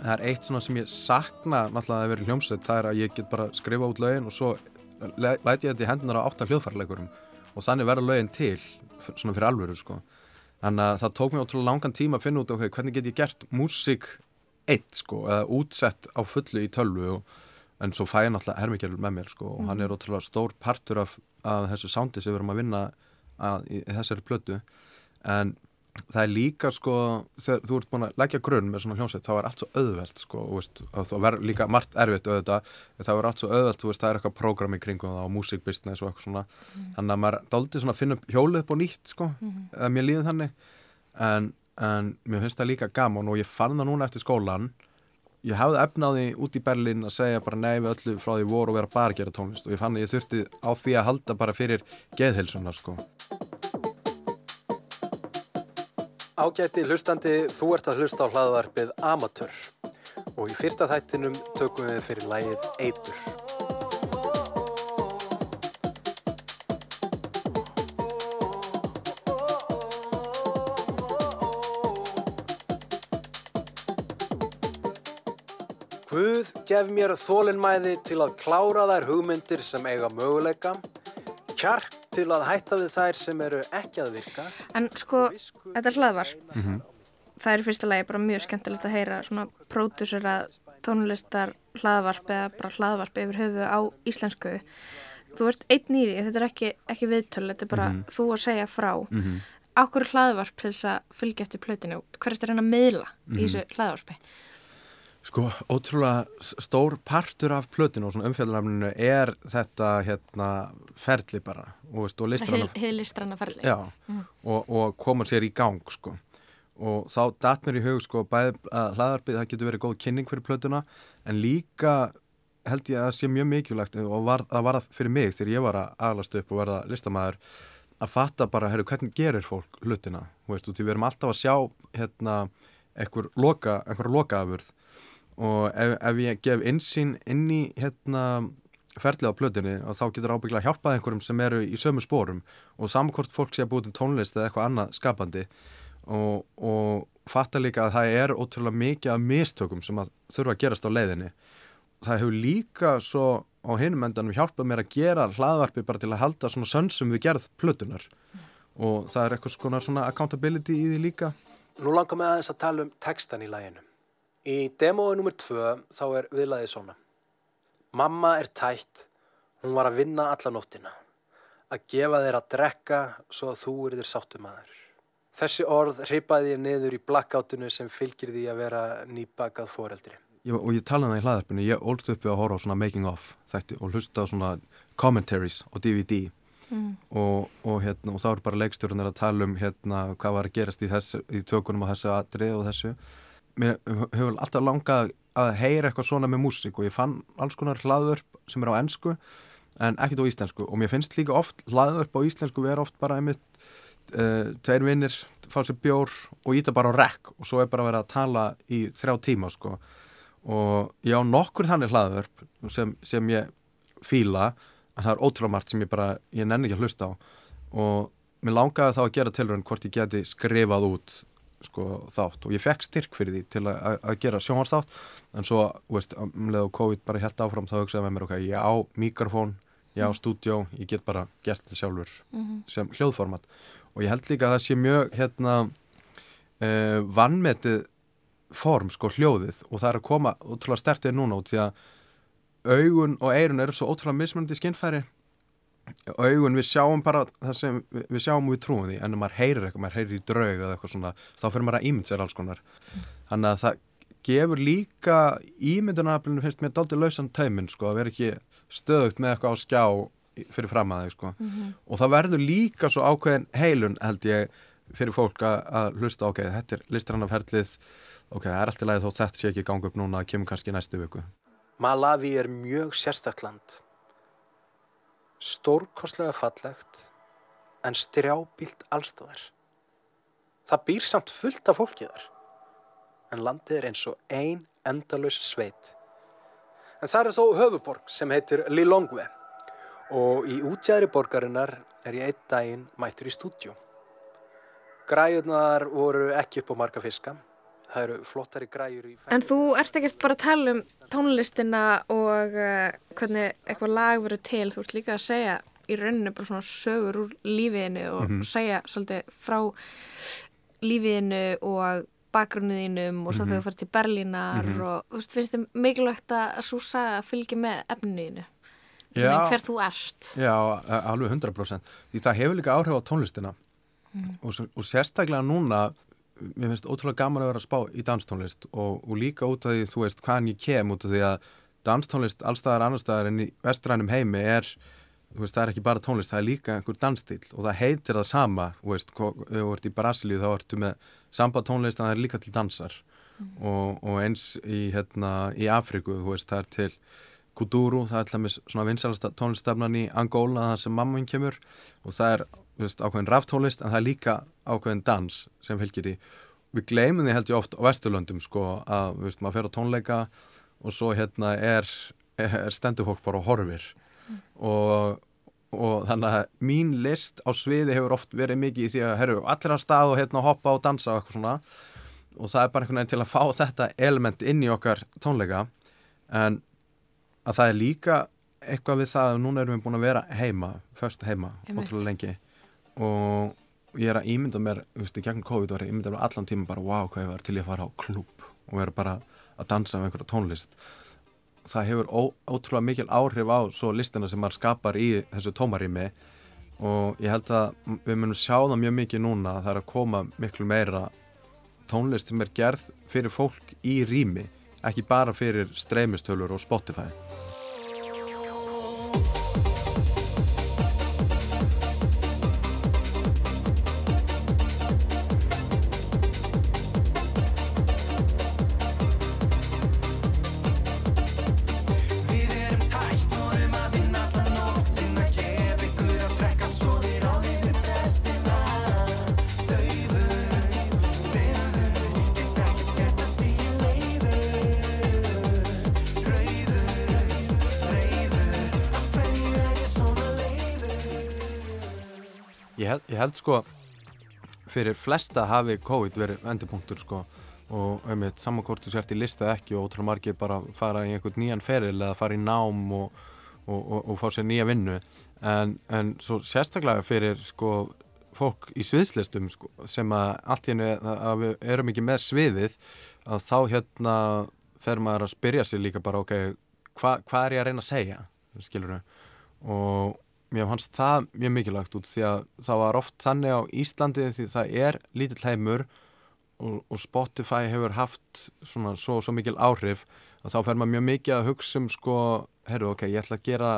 Það er eitt svona sem ég sakna náttúrulega að vera hljómsveit, það er að ég get bara skrifa út lögin og svo le- læt ég þetta í hendunar á átta hljóðfærleikurum og þannig verða lögin til, svona fyrir alvöru sko. Þannig að það tók mér ótrúlega langan tíma að finna út ok, hvernig get ég gert músík eitt sko, eða útsett á fullu í tölvu og, en svo fæ ég náttúrulega hermikjörl með mér sko og hann er ótrúlega stór partur af, af þessu soundi sem við erum að vinna að, í, í þessari plötu. En það er líka sko þegar þú ert búin að leggja grunn með svona hljómsveit þá er allt svo auðvelt sko og veist, og það verður líka margt erfitt auðvitað það verður allt svo auðvelt, veist, það er eitthvað prógram í kringum og músikbusiness og eitthvað svona. Þannig að maður dálítið svona að finna hjólið upp á nýtt sko, Mhm. eða mér líður þannig. En, en mér finnst það líka gaman og ég fann það núna eftir skólan ég hafði efnaði út í Berlín að segja bara nei við öllu frá því voru og vera bara að gera tónlist og ég fann að ég þurfti á því að halda bara fyrir geðhilsuna sko Ágæti hlustandi, þú ert að hlusta á hlaðvarpið Amatör og í fyrsta þættinum tökum við fyrir lægið Eitur. Guð gef mér þólinnmæði til að klára þær hugmyndir sem eiga möguleika, kjark til að hætta við þær sem eru ekki að virka. En sko, þetta er hlaðvarp. Mhm. Það er fyrsta lagi bara mjög skemmtilegt að heyra svona pródúsera tónlistar hlaðvarp eða bara hlaðvarp yfir höfu á íslensku. Þú veist einn í því, þetta er ekki, ekki viðtöl, þetta er bara Mhm. þú að segja frá. Mhm. Ákveður hlaðvarp til þess að fylgja eftir plötinu út? Hverjast er hann að miðla Mhm. í þessu hlaðvarpi? Sko, ótrúlega stór partur af plötinu og svona umfjöldarnafninu er þetta hérna ferli bara og, og listranna ferli. Já, Mhm. og, og koma sér í gang sko. og þá datt mér í hug sko, bæði að hlaðarpið það getur verið góð kynning fyrir plötuna en líka held ég að það sé mjög mikilvægt og var, það var það fyrir mig þegar ég var að aðlast upp og verða listamæður að fatta bara, herru, hvernig gerir fólk hlutina, þú veist, og því við erum alltaf að sjá hérna, einhver loka einhver lokaafurð og ef, ef ég gef insýn inn í hérna ferlið á plötunni og þá getur ábygglega hjálpað einhverjum sem eru í sömu spórum og samkvort fólk sé að búið til tónlist eða eitthvað annað skapandi. Og, og fatta líka að það er ótrúlega mikið af mistökum sem að þurfa að gerast á leiðinni. Það hefur líka svo á hinum endanum hjálpað mér að gera hlaðvarpi bara til að halda svona sönsum við gerð plötunar og það er eitthvað svona, accountability í því líka. Nú langar mig aðeins að tala um textan í læginu. Í demói nr. 2 þá er viðlaðið svona. Mamma er tætt, hún var að vinna alla nóttina. Að gefa þér að drekka svo að þú eru þér sáttumadur. Þessi orð hripaði ég niður í blackoutinu sem fylgir því að vera nýbakað foreldri. ég, og ég talaði um það í hlaðarpinu, ég ólst upp við að horfa á svona making of þætti og hlusta á svona commentaries og DVD Mm. og, og, hérna, og þá eru bara leikstjórnir að tala um hérna, hvað var að gerast í, þessu, í tökunum á þessu atrið og þessu mér hefur alltaf langað að heyra eitthvað svona með músík og ég fann alls konar hlaðvörp sem er á ennsku en ekkert á íslensku. Og mér finnst líka oft hlaðvörp á íslensku vera oft bara einmitt uh, tveir vinnir, fá sér bjór og íta bara á rekk og svo er bara verið að tala í þrjá tíma sko. Og ég á nokkur þannig hlaðvörp sem, sem ég fíla en það er ótrúlega margt sem ég bara, ég nenni ekki að hlusta á. Og mér langaði þá að gera tilrönd hvort ég geti skrifað út sko þátt. Og ég fekk styrk fyrir því til að, gera sjónvarsþátt en svo, veist, um leið og COVID bara held áfram þá hugsaði með mér, ok, ég á mikrofón ég á stúdjó, ég get bara gert þetta sjálfur Mhm. sem hljóðformat. Og ég held líka að það sé mjög hérna uh, vannmetið form, sko, hljóðið. Og það er að koma ótrúlega stertið núna út því að augun og eirun eru svo ótrúlega mismunandi skinnfæri augun við sjáum bara það sem við, við sjáum og við trúum því en ef maður heyrir eitthvað, maður heyrir í draug eða eitthvað svona þá fyrir maður að ímynd sér alls konar þannig að það gefur líka ímyndunaraflinu finnst mér daldið lausan tauminn sko að vera ekki stöðugt með eitthvað á skjá í- fyrir fram að þig sko Mhm. og það verður líka svo ákveðin heilun held ég fyrir fólk að, að hlusta ok, þetta er listrann af herlið ok, það er alltaf lægið þótt þetta sé ekki ganga upp núna kemur kannski í næstu viku Malawi er mjög sérstakt land. Stórkostlega fallegt en strjábílt allstaðar. Það býr samt fullt af fólki þar. En landið er eins og ein endalös sveit. En það er þó höfuborg sem heitir Lilongwe og í útjæðri borgarinnar er ég einn daginn mættur í stúdjó. Græjurnar voru ekki upp á marga fiska. Það eru flottari græjur í En þú ert ekkert bara að tala um tónlistina og uh, hvernig eitthvað lag verður til. Þú ert líka að segja í rauninu bara svona sögur úr lífiðinu og Mhm. segja svolítið frá lífiðinu og bakgrunniðinum og svo Mhm. þegar þú fyrir til Berlínar Mhm. og þú veist, finnst þið mikilvægt að svo saga fylgja með efniðinu. Já. Hver þú ert. Já, alveg 100% því það hefur líka áhrif á tónlistina Mm. og, og sérstaklega núna mér finnst ótrúlega gaman að vera að spá í danstónlist og, og líka út af því þú veist hvaðan ég kem út af því að danstónlist allstaðar annarstaðar en í vestrænum heimi er þú veist það er ekki bara tónlist, það er líka einhver dansstíl og það heitir það sama þú veist, þú ert í Brasilíu þá ertu með samba tónlist en það er líka til dansar. Og, og eins í, hérna, í Afriku, þú veist, það er til Kuduru, það er til dæmis svona vinsalasta tónlistafnan í Angola það sem mamma minn kemur og það er veist, ákveðin ráftónlist en það er líka ákveðin dans sem fylgir því. Við gleymum því held ég oft á Vesturlöndum sko að veist, maður fer á tónleika og svo hérna er, er stendur fólk bara horfir. Og, og þannig að mín list á sviði hefur oft verið mikið í því að herru, allir að stað og hérna hoppa og dansa og eitthvað svona. Og það er bara einhvern veginn til að fá þetta element inn í okkar tónleika. En að það er líka eitthvað við það að núna erum við búin að vera heima, först heima, ótrúlega lengi og ég er að ímynda mér, þú veist, í gegnum COVID var ég að ímynda mér allan tíma bara, wow, hvað ég var til ég að fara á klúb og vera bara að dansa með einhverja tónlist. Það hefur ó, ótrúlega mikil áhrif á svo listina sem maður skapar í þessu tómarými og ég held að við munum sjá það mjög mikið núna að það er að koma miklu meira tónlist sem er gerð fyrir fólk í rými ekki bara fyrir streymistölur og Spotify held, ég held sko fyrir flesta hafi COVID verið endupunktur sko. Og um eitt samankort þú sért í lista eða ekki og ótrúlega margir bara fara í einhvern nýjan feril eða fara í nám og, og, og, og fá sér nýja vinnu. En, en svo sérstaklega fyrir sko fólk í sviðslistum sko, sem að allt í hennu að við erum ekki með sviðið að þá hérna fer maður að spyrja sig líka bara ok, hva, hvað er ég að reyna að segja skilur og mér fannst það mjög mikilvægt út því að það var oft þannig á Íslandi því það er lítill heimur og, og Spotify hefur haft svona svo, svo mikil áhrif og þá fer maður mjög mikið að hugsa um sko, herru ok, ég ætla að gera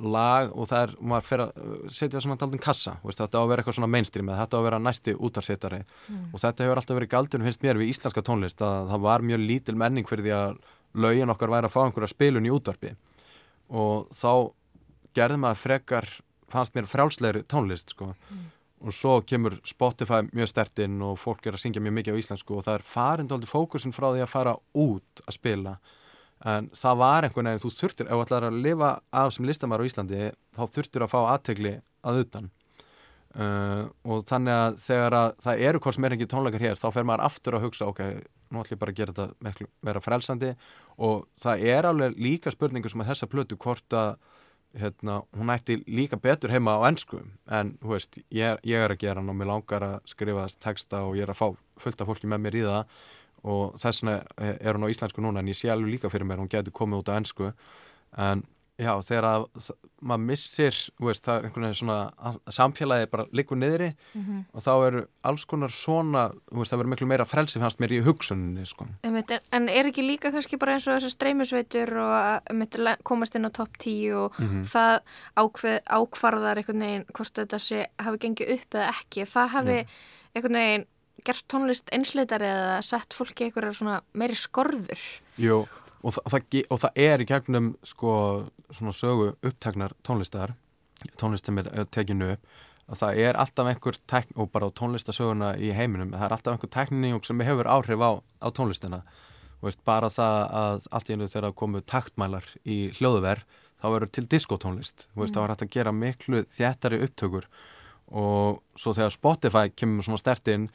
lag og það er, maður fer að uh, setja svona daldinn kassa, veist, þetta á að vera eitthvað svona mainstream eða þetta á að vera næsti útarsetari Mm. og þetta hefur alltaf verið galdurinn finnst mér við íslenska tónlist að það var mjög lítil menning fyrir því að lögin okkar væri að fá einhverja spilun í útvarpi. Og þá gerði maður frekar fannst mér frjálslegri tónlist sko. og svo kemur Spotify mjög stertinn og fólk er að syngja mjög mikið á íslensku og það er farindóldi fókusin frá því að fara út að spila. En það var einhvern veginn, þú þurftir ef þú ætlar að lifa af sem listamæður á Íslandi þá þurftir að fá aðtegli að utan. Uh, og þannig að þegar að það eru hvort sem er ekki tónleikar hér þá fer maður aftur að hugsa ok, nú ætlum ég bara að gera þetta vera frelsandi. Og það er alveg líka spurningu sem að þessa plötu hvort að hérna, hún ætti líka betur heima á ennsku en veist, ég ég er að gera hann og mér langar að skrifa texta og ég er að fá fullt af fólki með mér í það og þess vegna er hún á íslensku núna en ég sé alveg líka fyrir mér, hún getur komið út á ennsku en já, þegar að maður missir, veist, það er einhvern veginn svona samfélagi bara liggur niðri Mhm. og þá eru alls konar svona, veist, það verður miklu meira frelsi fannst mér í hugsuninni, sko. Einmitt, en, en er ekki líka kannski bara eins og þessu streymisveitur og að komast inn á topp 10 og Mhm. það ákveð, ákvarðar einhvern veginn hvort þetta sé, hafi gengið upp eða ekki, það hafi einhvern veginn gert tónlist einsleitari eða sett fólki einhverja svona meiri skorður. Jú, og, þa það, ge- og það er í gegnum sko svona sögu uppteknar tónlistar tónlist sem er tekinu upp að það er alltaf einhver tekn og bara á tónlistasöguna í heiminum, það er alltaf einhver tekning sem hefur áhrif á, á tónlistina. Þú veist, bara það að allt í einu þegar komu taktmælar í hljóðuver þá verður til diskotónlist. Mm. þá er hægt að gera miklu þjættari upptökur. Og svo þegar Spotify kemur svona stertinn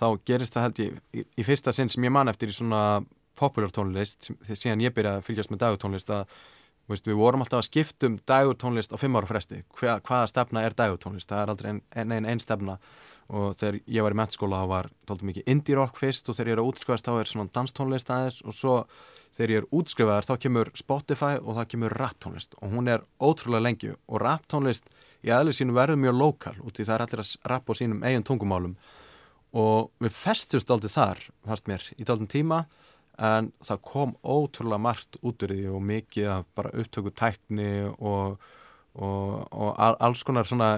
þá gerist það held ég í, í fyrsta sinn sem ég man eftir í svona popular tónlist síðan ég byrjaði að fylgjast með dagurtónlist að veist, við vorum alltaf að skipta um dagurtónlist á fimm ára fresti. Hva, hvaða stefna er dagurtónlist, það er aldrei einn ein, ein, ein stefna. Og þegar ég var í mentskóla þá var tóltum mikið indie rock fyrst og þegar ég er að útskrifast þá er svona danstónlist aðeins. Og svo þegar ég er útskrifaðar þá kemur Spotify og það kemur raptónlist. Og hún er ótrúlega lengi. Og raptónlist í aðlið sínu verður mjög lokal út því það er allir að rappa á sínum eigin tungumálum. Og við festumst aldrei þar, fannst mér, í daldin tíma en það kom ótrúlega margt út úr því og mikið af bara upptöku tækni og, og, og al- alls konar svona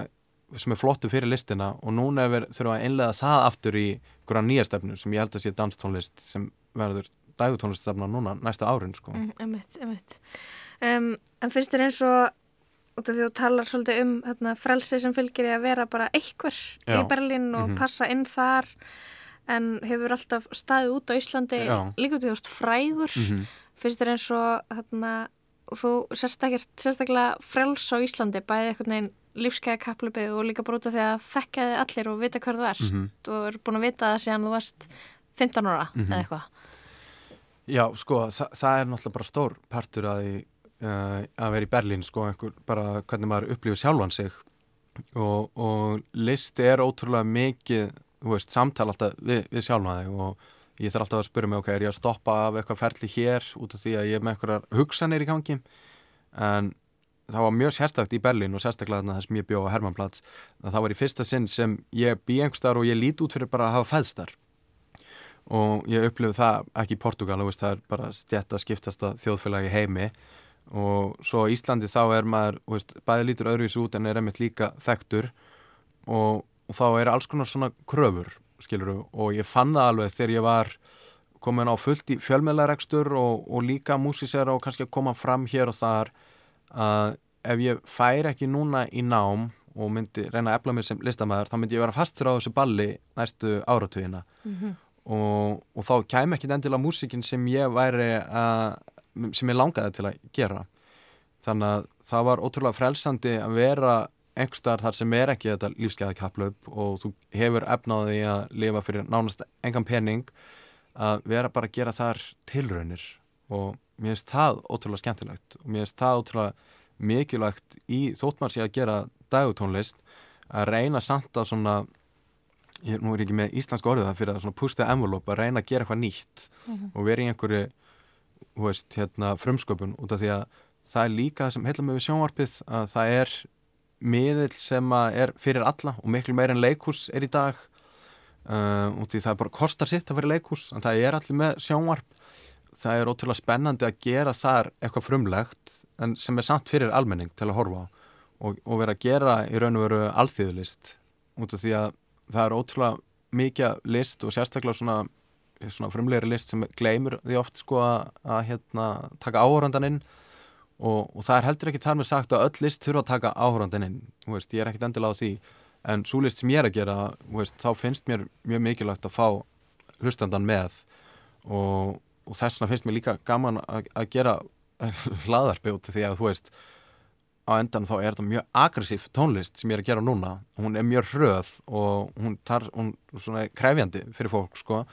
sem er flottu fyrir listina og núna er við þurfum að einlega það aftur í einhverja nýja stefnu sem ég held að sé danstónlist sem verður dægutónliststefna núna næsta árin sko. mm, einmitt, einmitt. Um, en finnst þér eins og út af því þú talar svolítið um þarna, frelsi sem fylgir í að vera bara einhver Já. í Berlín og Mhm. passa inn þar en hefur alltaf staðið út á Íslandi Já. líka út í þú veist frægur Mhm. finnst þér eins og þarna, þú sérstaklega, sérstaklega frjáls á Íslandi bæði einhvern veginn lífskeiða kaplöpið og líka bara út af því að þekka þið allir og vita hver þú ert Mhm. og er búin að vita það síðan þú varst 15 ára Mhm. eða eitthvað Já, sko, þa það er náttúrulega bara stór partur að, því, uh, að vera í Berlín, sko, einhver, bara hvernig maður upplifir sjálfan sig og, og listi er ótrúlega mikið, veist, samtal alltaf við, við sjálfan þig og ég þarf alltaf að spyrja mig, ok, er ég að stoppa af eitthvað ferli hér út af því að ég er með eitthvað hugsanir í gangi? En það var mjög sérstakt í Berlín og sérstaklega þess að ég bjóð á Hermannplats það var í fyrsta sinn sem ég bý einhverstaðar og ég lít út fyrir bara að hafa fæðstar og ég upplifði það ekki í Portugal, veist, það er bara stjætt að skiptast að þjóðfélagi heimi. Og svo Íslandi þá er maður veist, bæði lítur öðruvísi út en er einmitt líka þekktur. Og, og þá er alls konar svona kröfur skiluru og ég fann það alveg þegar ég var komin á fullt í fjölmeðlaregstur og, og líka músisera og kannski að koma fram hér og þar að ef ég fær ekki núna í nám og myndi reyna að efla mér sem listamæður þá myndi ég vera fastur á þessu balli næstu áratugina. Mm -hmm og, og þá kæm ekki endilega músikin sem ég væri að, sem ég langaði til að gera. Þannig að það var ótrúlega frelsandi að vera einhverstaðar þar sem er ekki þetta lífsgæða kapplaup og þú hefur efnaði að lifa fyrir nánast engan pening að vera bara að gera þar tilraunir og mér finnst það ótrúlega skemmtilegt og mér finnst það ótrúlega mikilvægt í þóttmanns ég að gera dagutónlist að reyna samt að svona ég, nú er ég ekki með íslensk orðið það fyrir að svona push the envelope að reyna að gera eitthvað nýtt mm -hmm. og vera í einhverju veist, hérna, frumsköpun út af því að það er líka það sem heila með við sjónvarpið að það er miðil sem er fyrir alla og miklu meir en leikús er í dag. Uh, af því það bara kostar sitt að vera leikús en það er allir með sjónvarp. Það er ótrúlega spennandi að gera þar eitthvað frumlegt en sem er samt fyrir almenning til að horfa á og, og vera að gera í raun og veru alþýðulist. Út af því að það er ótrúlega mikið list og sérstaklega svona, svona frumlegri list sem gleymur því oft sko að, að hérna, taka áhórandan inn og, og það er heldur ekki þar með sagt að öll list þurfa að taka inn. Veist, ég er ekkit endilega á því. En svo list sem ég er að gera veist, þá finnst mér mjög mikilvægt að fá hlustandan með. Og, og þess vegna finnst mér líka gaman að, að gera [laughs] hlaðarpi út því að þú veist á endan þá er þetta mjög aggressív tónlist sem ég er að gera núna. Hún er mjög hröð og hún tar hún svona krefjandi fyrir fólk sko.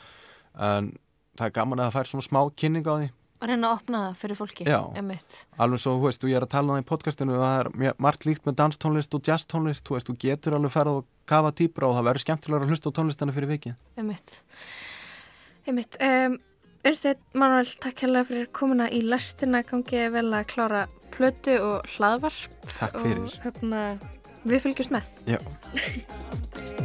En það er gaman að það fær svona smá kynning á því að reyna að opna það fyrir fólki Já, emitt. alveg svo, þú veist, og ég er að tala um það í podcastinu og það er margt líkt með danstónlist og jazztónlist, þú veist, þú getur alveg ferð og kafa týpra og það verður skemmtilega að hlusta á tónlistina fyrir viki Emitt Emitt um, Önsteit, Manuel, takk hérlega fyrir komuna í lestina, gangið vel að klára plötu og hlaðvarp Takk fyrir. og hérna, við fylgjumst með [laughs]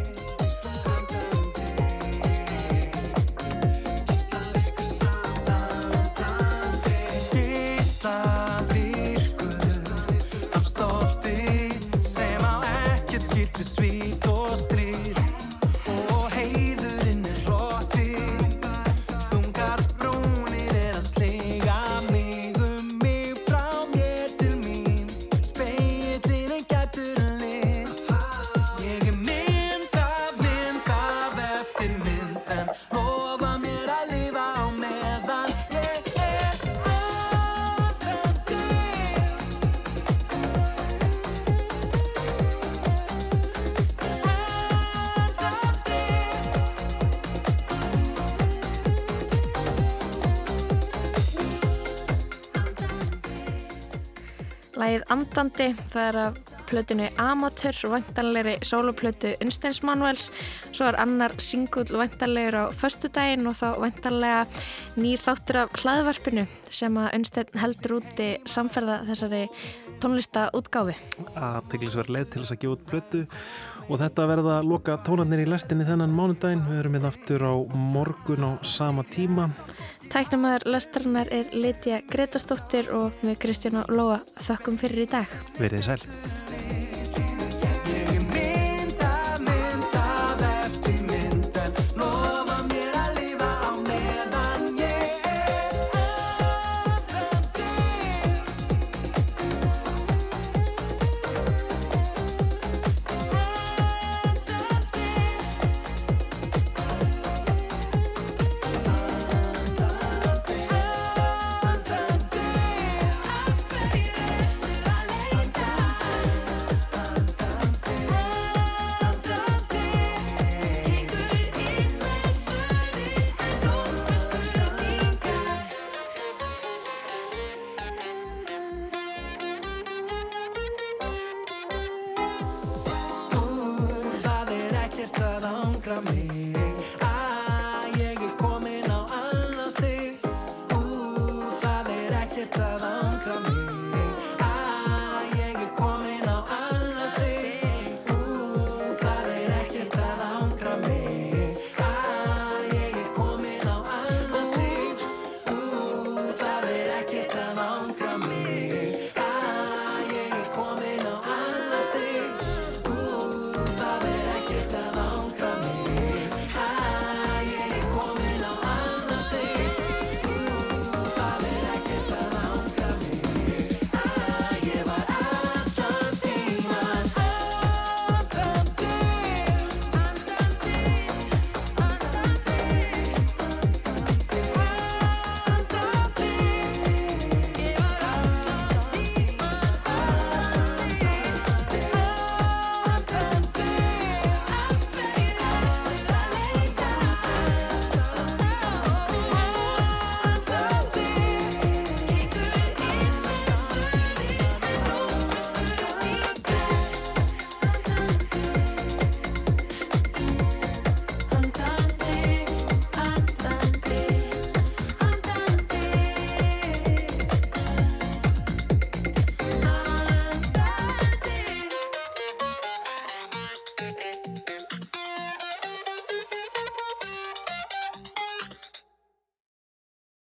Lægið Andandi, það er af plötinu Amateur og vantanlegri soloplötu Unsteins Manuels. Svo er annar singull vantanlegur á föstudaginn og þá vantanlega nýr þáttur af hlaðvarpinu sem að Unstein heldur úti samferða þessari tónlista útgáfi aðteglisverð leið til þess að gefa út blötu og þetta verða að loka tónarnir í lestinni þennan mánudaginn. Við erum hérna aftur á morgun á sama tíma. Tæknumæður lestarinnar er Lítja Gretastóttir og við Kristján og Lóa þökkum fyrir í dag. Verið sæl. Meira